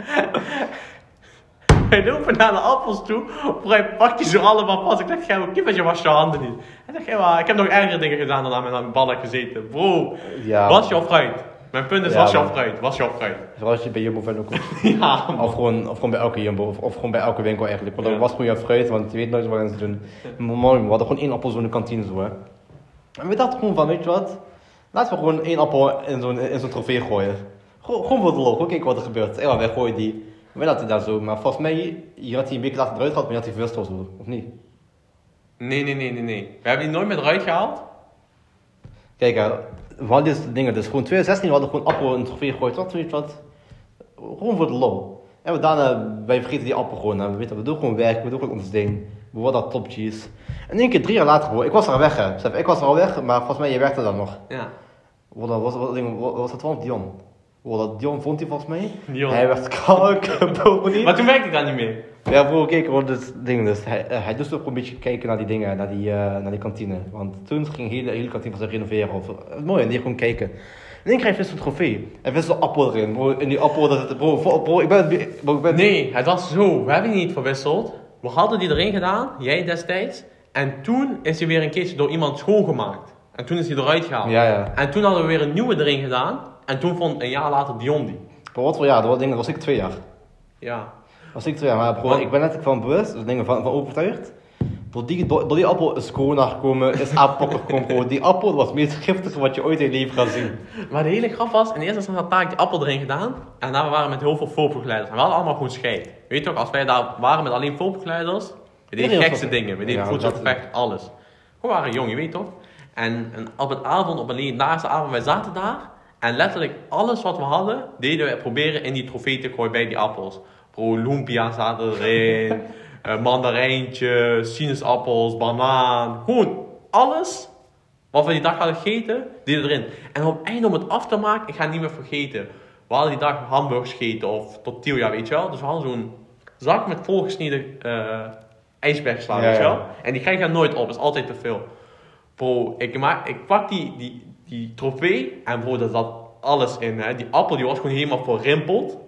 Wij lopen naar de appels toe. Bro, hij pakt die zo allemaal vast. Ik dacht, jij kippetje, was je handen niet. Hij ja, ik heb nog ergere dingen gedaan dan aan mijn ballen gezeten. Bro, Ja. was je of fruit? Mijn punt is, Ja, was je man. of fruit? Was je of fruit? Vooral als je bij Jumbo ook komt. <laughs> Ja, man. Of gewoon, of gewoon bij elke Jumbo. Of, of gewoon bij elke winkel eigenlijk. Want Ja. dat was gewoon je fruit, want je weet nooit wat ze doen. Maar man, we hadden gewoon één appel zo in de kantine zo hè. En we dachten gewoon van, weet je wat? Laten we gewoon één appel in zo'n in zo'n trofee gooien. Gewoon, gewoon voor de lol, gewoon kijken wat er gebeurt. En wij gooien die. Wij laten daar zo. Maar volgens mij, je had die een week later eruit gehad, maar je had die verwist of zo. Of niet? Nee, nee, nee, nee, nee. We hebben die nooit meer eruit gehaald. Kijk, hè, we hadden dus dingen. Dus gewoon 2016, we hadden gewoon appel in een trofee gegooid. Wat, weet je wat? Gewoon voor de lol. En we daarna, wij vergeten die appel gewoon. We weten, we doen gewoon werk, we doen gewoon ons ding. We worden dat top cheese. En één keer drie jaar later, ik was er weg, hè. Ik was er al weg, maar volgens mij, je werkte daar nog. Ja. Wat was, wat, wat, wat was dat van Dion? Wat dat Dion vond hij volgens mij? Dion. Hij werd kalk, bro, niet. Maar toen werkte ik daar niet meer. Ja, bro, kijk, want het ding dus. Hij, hij doet ook een beetje kijken naar die dingen, naar die, eh, naar die kantine. Want toen ging de hele, hele kantine van zich renoveren. Of, eh, mooi, en die gewoon kijken. En ik krijg een trofee. En vist een appel erin, bro. En die appel, dat het, bro, bro, bro, ik ben, bro, ik ben... Nee, het was zo. We hebben die niet verwisseld. We hadden die erin gedaan, jij destijds. En toen is hij weer een keertje door iemand schoongemaakt. En toen is hij eruit gehaald. Ja, ja. En toen hadden we weer een nieuwe erin gedaan. En toen vond een jaar later Dion die. Maar wat voor jaar? Dat was, dingen, dat was ik twee jaar. Ja. Was ik twee jaar. Maar ik ben net van bewust, dus dingen van, van overtuigd. Door die, door, door die appel is corona gekomen, is <laughs> appel gekomen. Die appel was het meest giftige wat je ooit in je leven gaat zien. Maar de hele grap was, in eerste instantie had Tarek die appel erin gedaan. En daar waren we met heel veel voorbegeleiders. En we hadden allemaal gewoon scheid. Weet je toch, als wij daar waren met alleen voorbegeleiders. We deden gekste dingen. We deden Ja, voedselgevecht, alles. We waren jong, je weet toch? En, en op een avond, op een legendarische avond, wij zaten daar. En letterlijk alles wat we hadden, deden we proberen in die trofee te gooien bij die appels. Bro, lumpia zaten erin. <laughs> eh, mandarijntje, sinaasappels, banaan. Gewoon alles wat we die dag hadden gegeten, deden we erin. En op het einde om het af te maken, ik ga het niet meer vergeten. We hadden die dag hamburgers gegeten of tortilla, weet je wel. Dus we hadden zo'n zak met volgesneden eh ijsbergsla, Ja, weet je ja. wel. En die krijg je nooit op, dat is altijd te veel. Bro, ik, maak, ik pak die, die, die trofee en bro, daar zat alles in. Hè. Die appel die was gewoon helemaal verrimpeld.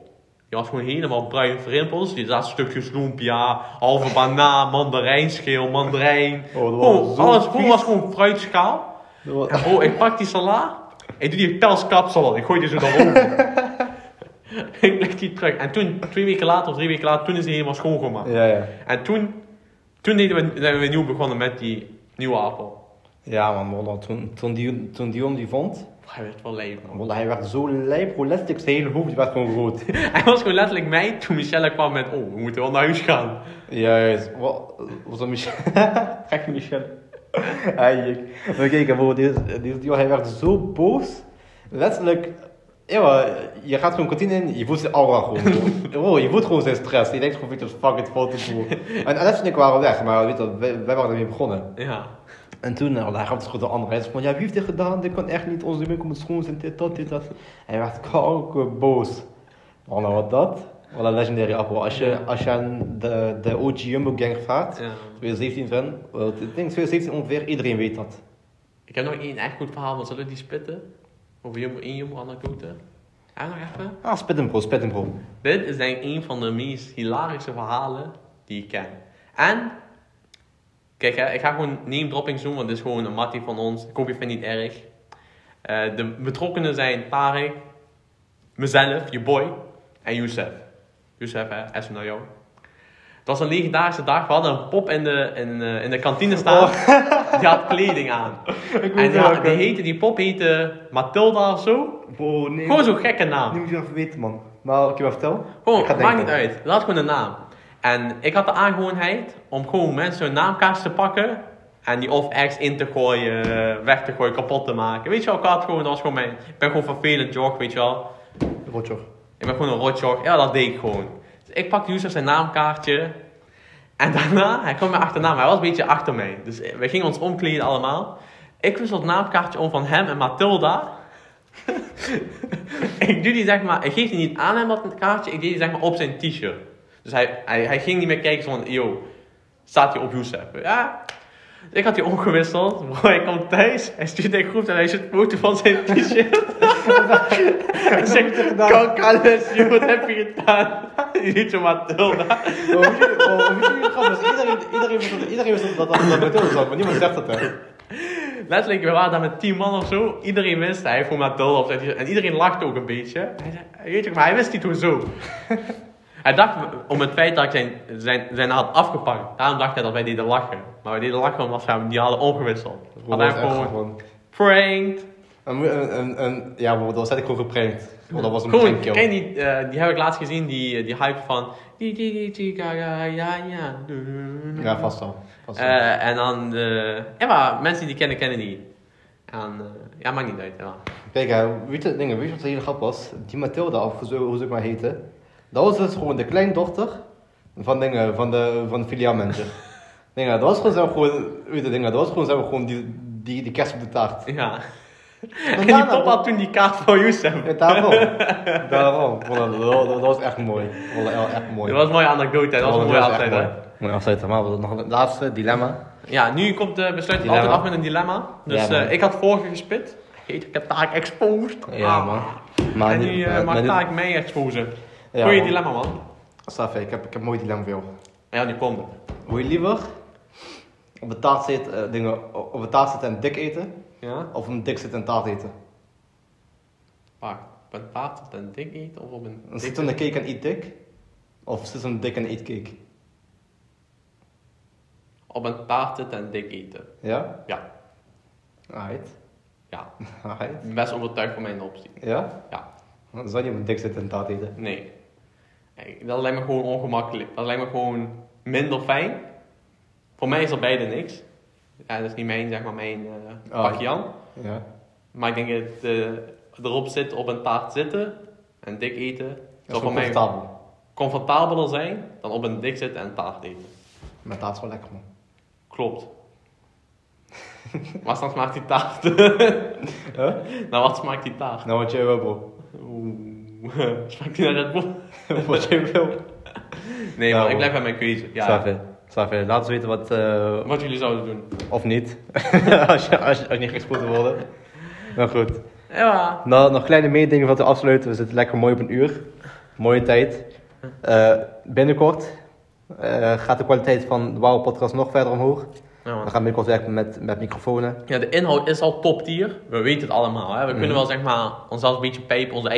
Die was gewoon helemaal bruin verrimpeld. Dus die zaten stukjes lumpia, halve banaan, mandarijnschil, mandarijn. Oh, was alles vies. was gewoon fruitschaal. En bro, ik pak die sala, ik doe die pelskapsel, ik gooi die zo daarover. <laughs> ik leg die terug. En toen, twee weken later of drie weken later, toen is die helemaal schoongemaakt. Ja, ja. En toen, toen deden we, zijn we weer nieuw begonnen met die nieuwe appel. Ja man, wallah, toen, toen, die, toen Dion die vond, Hij werd wel man. wallah, hij werd zo lijp, bro, letterlijk zijn hele hoofd werd gewoon rood. <laughs> Hij was gewoon letterlijk mij toen Michelle kwam met, oh, we moeten wel naar huis gaan. Juist, wat was dat Michel? <laughs> Gek Michel. Eigenlijk. Maar kijk, <laughs> bro, deze, deze Dion, hij werd zo boos. Letterlijk, ja, je gaat gewoon kantine in, je voelt zijn aura gewoon. Bro, je voelt gewoon zijn stress. Je denkt gewoon, fuck it, fout het. En Alex en ik waren weg, maar weet je, wij, wij waren ermee begonnen. Ja. En toen, nou, hij gaf het gewoon de andere. Hij zei van, ja, wie heeft dit gedaan? Dit kan echt niet. Onze winkel moet schoon zijn, dit, dat, dit, dat. Hij werd kanker boos. Oh, nou, wat dat? Wat een legendary appel. Als je, als je aan de, de OG Jumbo gang vraagt, ja. 2017 2017 van, wel, ik denk 2017 ongeveer, iedereen weet dat. Ik heb nog één echt goed verhaal, maar zullen we die spitten? Over Jumbo, één Jumbo anekdote? Ja, nog even. Ah, spit hem bro, spit hem bro. Dit is denk ik een van de meest hilarische verhalen die ik ken. En, kijk hè, ik ga gewoon name dropping doen, want dit is gewoon een mattie van ons. Ik hoop je vindt het niet erg. Eh, de betrokkenen zijn Tarek, mezelf, je boy, en Youssef. Youssef, hè, S naar jou. Het was een legendarische dag. We hadden een pop in de, in, eh, in de kantine staan. <laughs> Die had kleding aan. <laughs> En die, had- die, heette, die pop heette Matilda of zo. Nee. Gewoon zo'n gekke naam. Nu moet je even weten, man. Maar, ik je maar vertellen? Gewoon, ga het maakt niet uit. Laat gewoon een naam. En ik had de aangewoonheid om gewoon mensen hun naamkaart te pakken. En die of ergens in te gooien, weg te gooien, kapot te maken. Weet je wel, ik had gewoon, dat was gewoon mijn... Ik ben gewoon vervelend jog, weet je wel. Rotjoch. Ik ben gewoon een rotjog. Ja, dat deed ik gewoon. Dus ik pakte Yusuf zijn naamkaartje. En <laughs> daarna, hij kwam me achterna, maar hij was een beetje achter mij. Dus we gingen ons omkleden allemaal. Ik wissel het naamkaartje om van hem en Matilda. <laughs> ik doe die zeg maar, ik geef die niet aan hem dat kaartje, ik deed die zeg maar op zijn t-shirt. Dus hij, hij, hij ging niet meer kijken van, yo, staat hij op Youssef? Ja. Dus ik had die omgewisseld. <laughs> Bro, hij komt thuis, hij stuurt een groep en hij zit foto van zijn t-shirt. <laughs> hij zegt, kan alles, joh, wat heb je gedaan? <laughs> Je ziet zo Matilda. Je, je grappig is? Iedereen, iedereen wist dat, dat Mathilde zat, maar niemand zegt dat, hè. Letterlijk, we waren daar met 10 man of zo. Iedereen wist, hij voor Matilda op. En iedereen lachte ook een beetje. Hij zei, weet je, maar hij wist niet hoezo. Hij dacht om het feit dat ik zijn, zijn, zijn had afgepakt. Daarom dacht hij dat wij deden lachen. Maar wij deden lachen omdat we hem die hadden omgewisseld. Had dat hij gewoon gewoon... pranked. En, en, ja, bro, dat was ik gewoon geprankt. Bro, dat was een Gewoon, prank, ken die, eh, die heb ik laatst gezien, die, die hype van... ja, vast wel. Vast wel. Eh, en dan, ja, maar mensen die kennen, kennen die. En, eh, ja, maakt niet uit. Ja. Kijk, hè, weet je, dingen, weet je wat de hele grap was? Die Mathilda, of hoe ze, ze ook maar heette, dat was dus gewoon de kleindochter van, dingen, van de, van de filiaalmanager. <laughs> dingen, dat was gewoon, zo gewoon, weet je, dingen, dat was gewoon, zo gewoon die, die, die kerst op de taart. ja. En <laughs> En die pop had toen die kaart voor Youssef. Ja, daarom. <laughs> daarom. Dat, was echt mooi. Dat echt mooi. Dat was een mooie anekdote, dat was een mooie altijd. mooi. Mooi maar nog een laatste dilemma. Ja, nu komt de besluit Dilemma. altijd af met een dilemma. Dus Ja, eh, ik had vorige gespit. Heet, ik heb Taak exposed. Ja, Ah. man. Maar en nu- maar- mag Taak mij exposen. Ja, Goeie man. dilemma, man. Safi, ik heb, ik heb een mooi dilemma voor jou. Ja, die komt er. Wil je liever Op een taart zitten, eh, dingen, op taart zitten en dik eten? Ja? Of een dik zitten en taart eten? Wacht, op een taart of een dik eten of op een Dan dik zit een cake en eat dik? Of zit een dik en eat cake? Op een taart zitten en dik eten. Ja? Ja. Alright. Ja, <laughs> Alright. best overtuigd van mijn optie. Ja? Ja. Dan zou je op een dik zitten en taart eten. Nee. Dat lijkt me gewoon ongemakkelijk. Dat lijkt me gewoon minder fijn. Voor mij is er beide niks. Ja, dat is niet mijn, zeg maar, mijn eh Oh. pakje aan. Ja. Maar ik denk dat eh, erop zitten, op een taart zitten en dik eten, Dat zou is voor wel mij comfortabel. comfortabeler zijn dan op een dik zitten en taart eten. Maar taart is wel lekker man. Klopt. <laughs> maar dan smaakt die taart. Huh? <laughs> nou, wat smaakt die taart? Nou wat jij wil bro. <laughs> Smaakt die naar Red Bull? wat jij wil. Nee, Nou, maar ik blijf bij mijn keuze. Ja. Slaven. Laat ons weten wat... eh, Wat jullie zouden doen. of niet. <laughs> als, je, als, je, als je niet gespoeld wil worden. Nou goed. Ja. Nou, nog kleine meedingen van te afsluiten. We zitten lekker mooi op een uur. Mooie tijd. Eh, binnenkort eh, gaat de kwaliteit van de Wauw podcast nog verder omhoog. Ja, We man. gaan binnenkort werken met, met microfoons. ja, de inhoud is al top tier. We weten het allemaal. Hè? We Mhm. kunnen wel zeg maar onszelf een beetje pijpen, onze eigen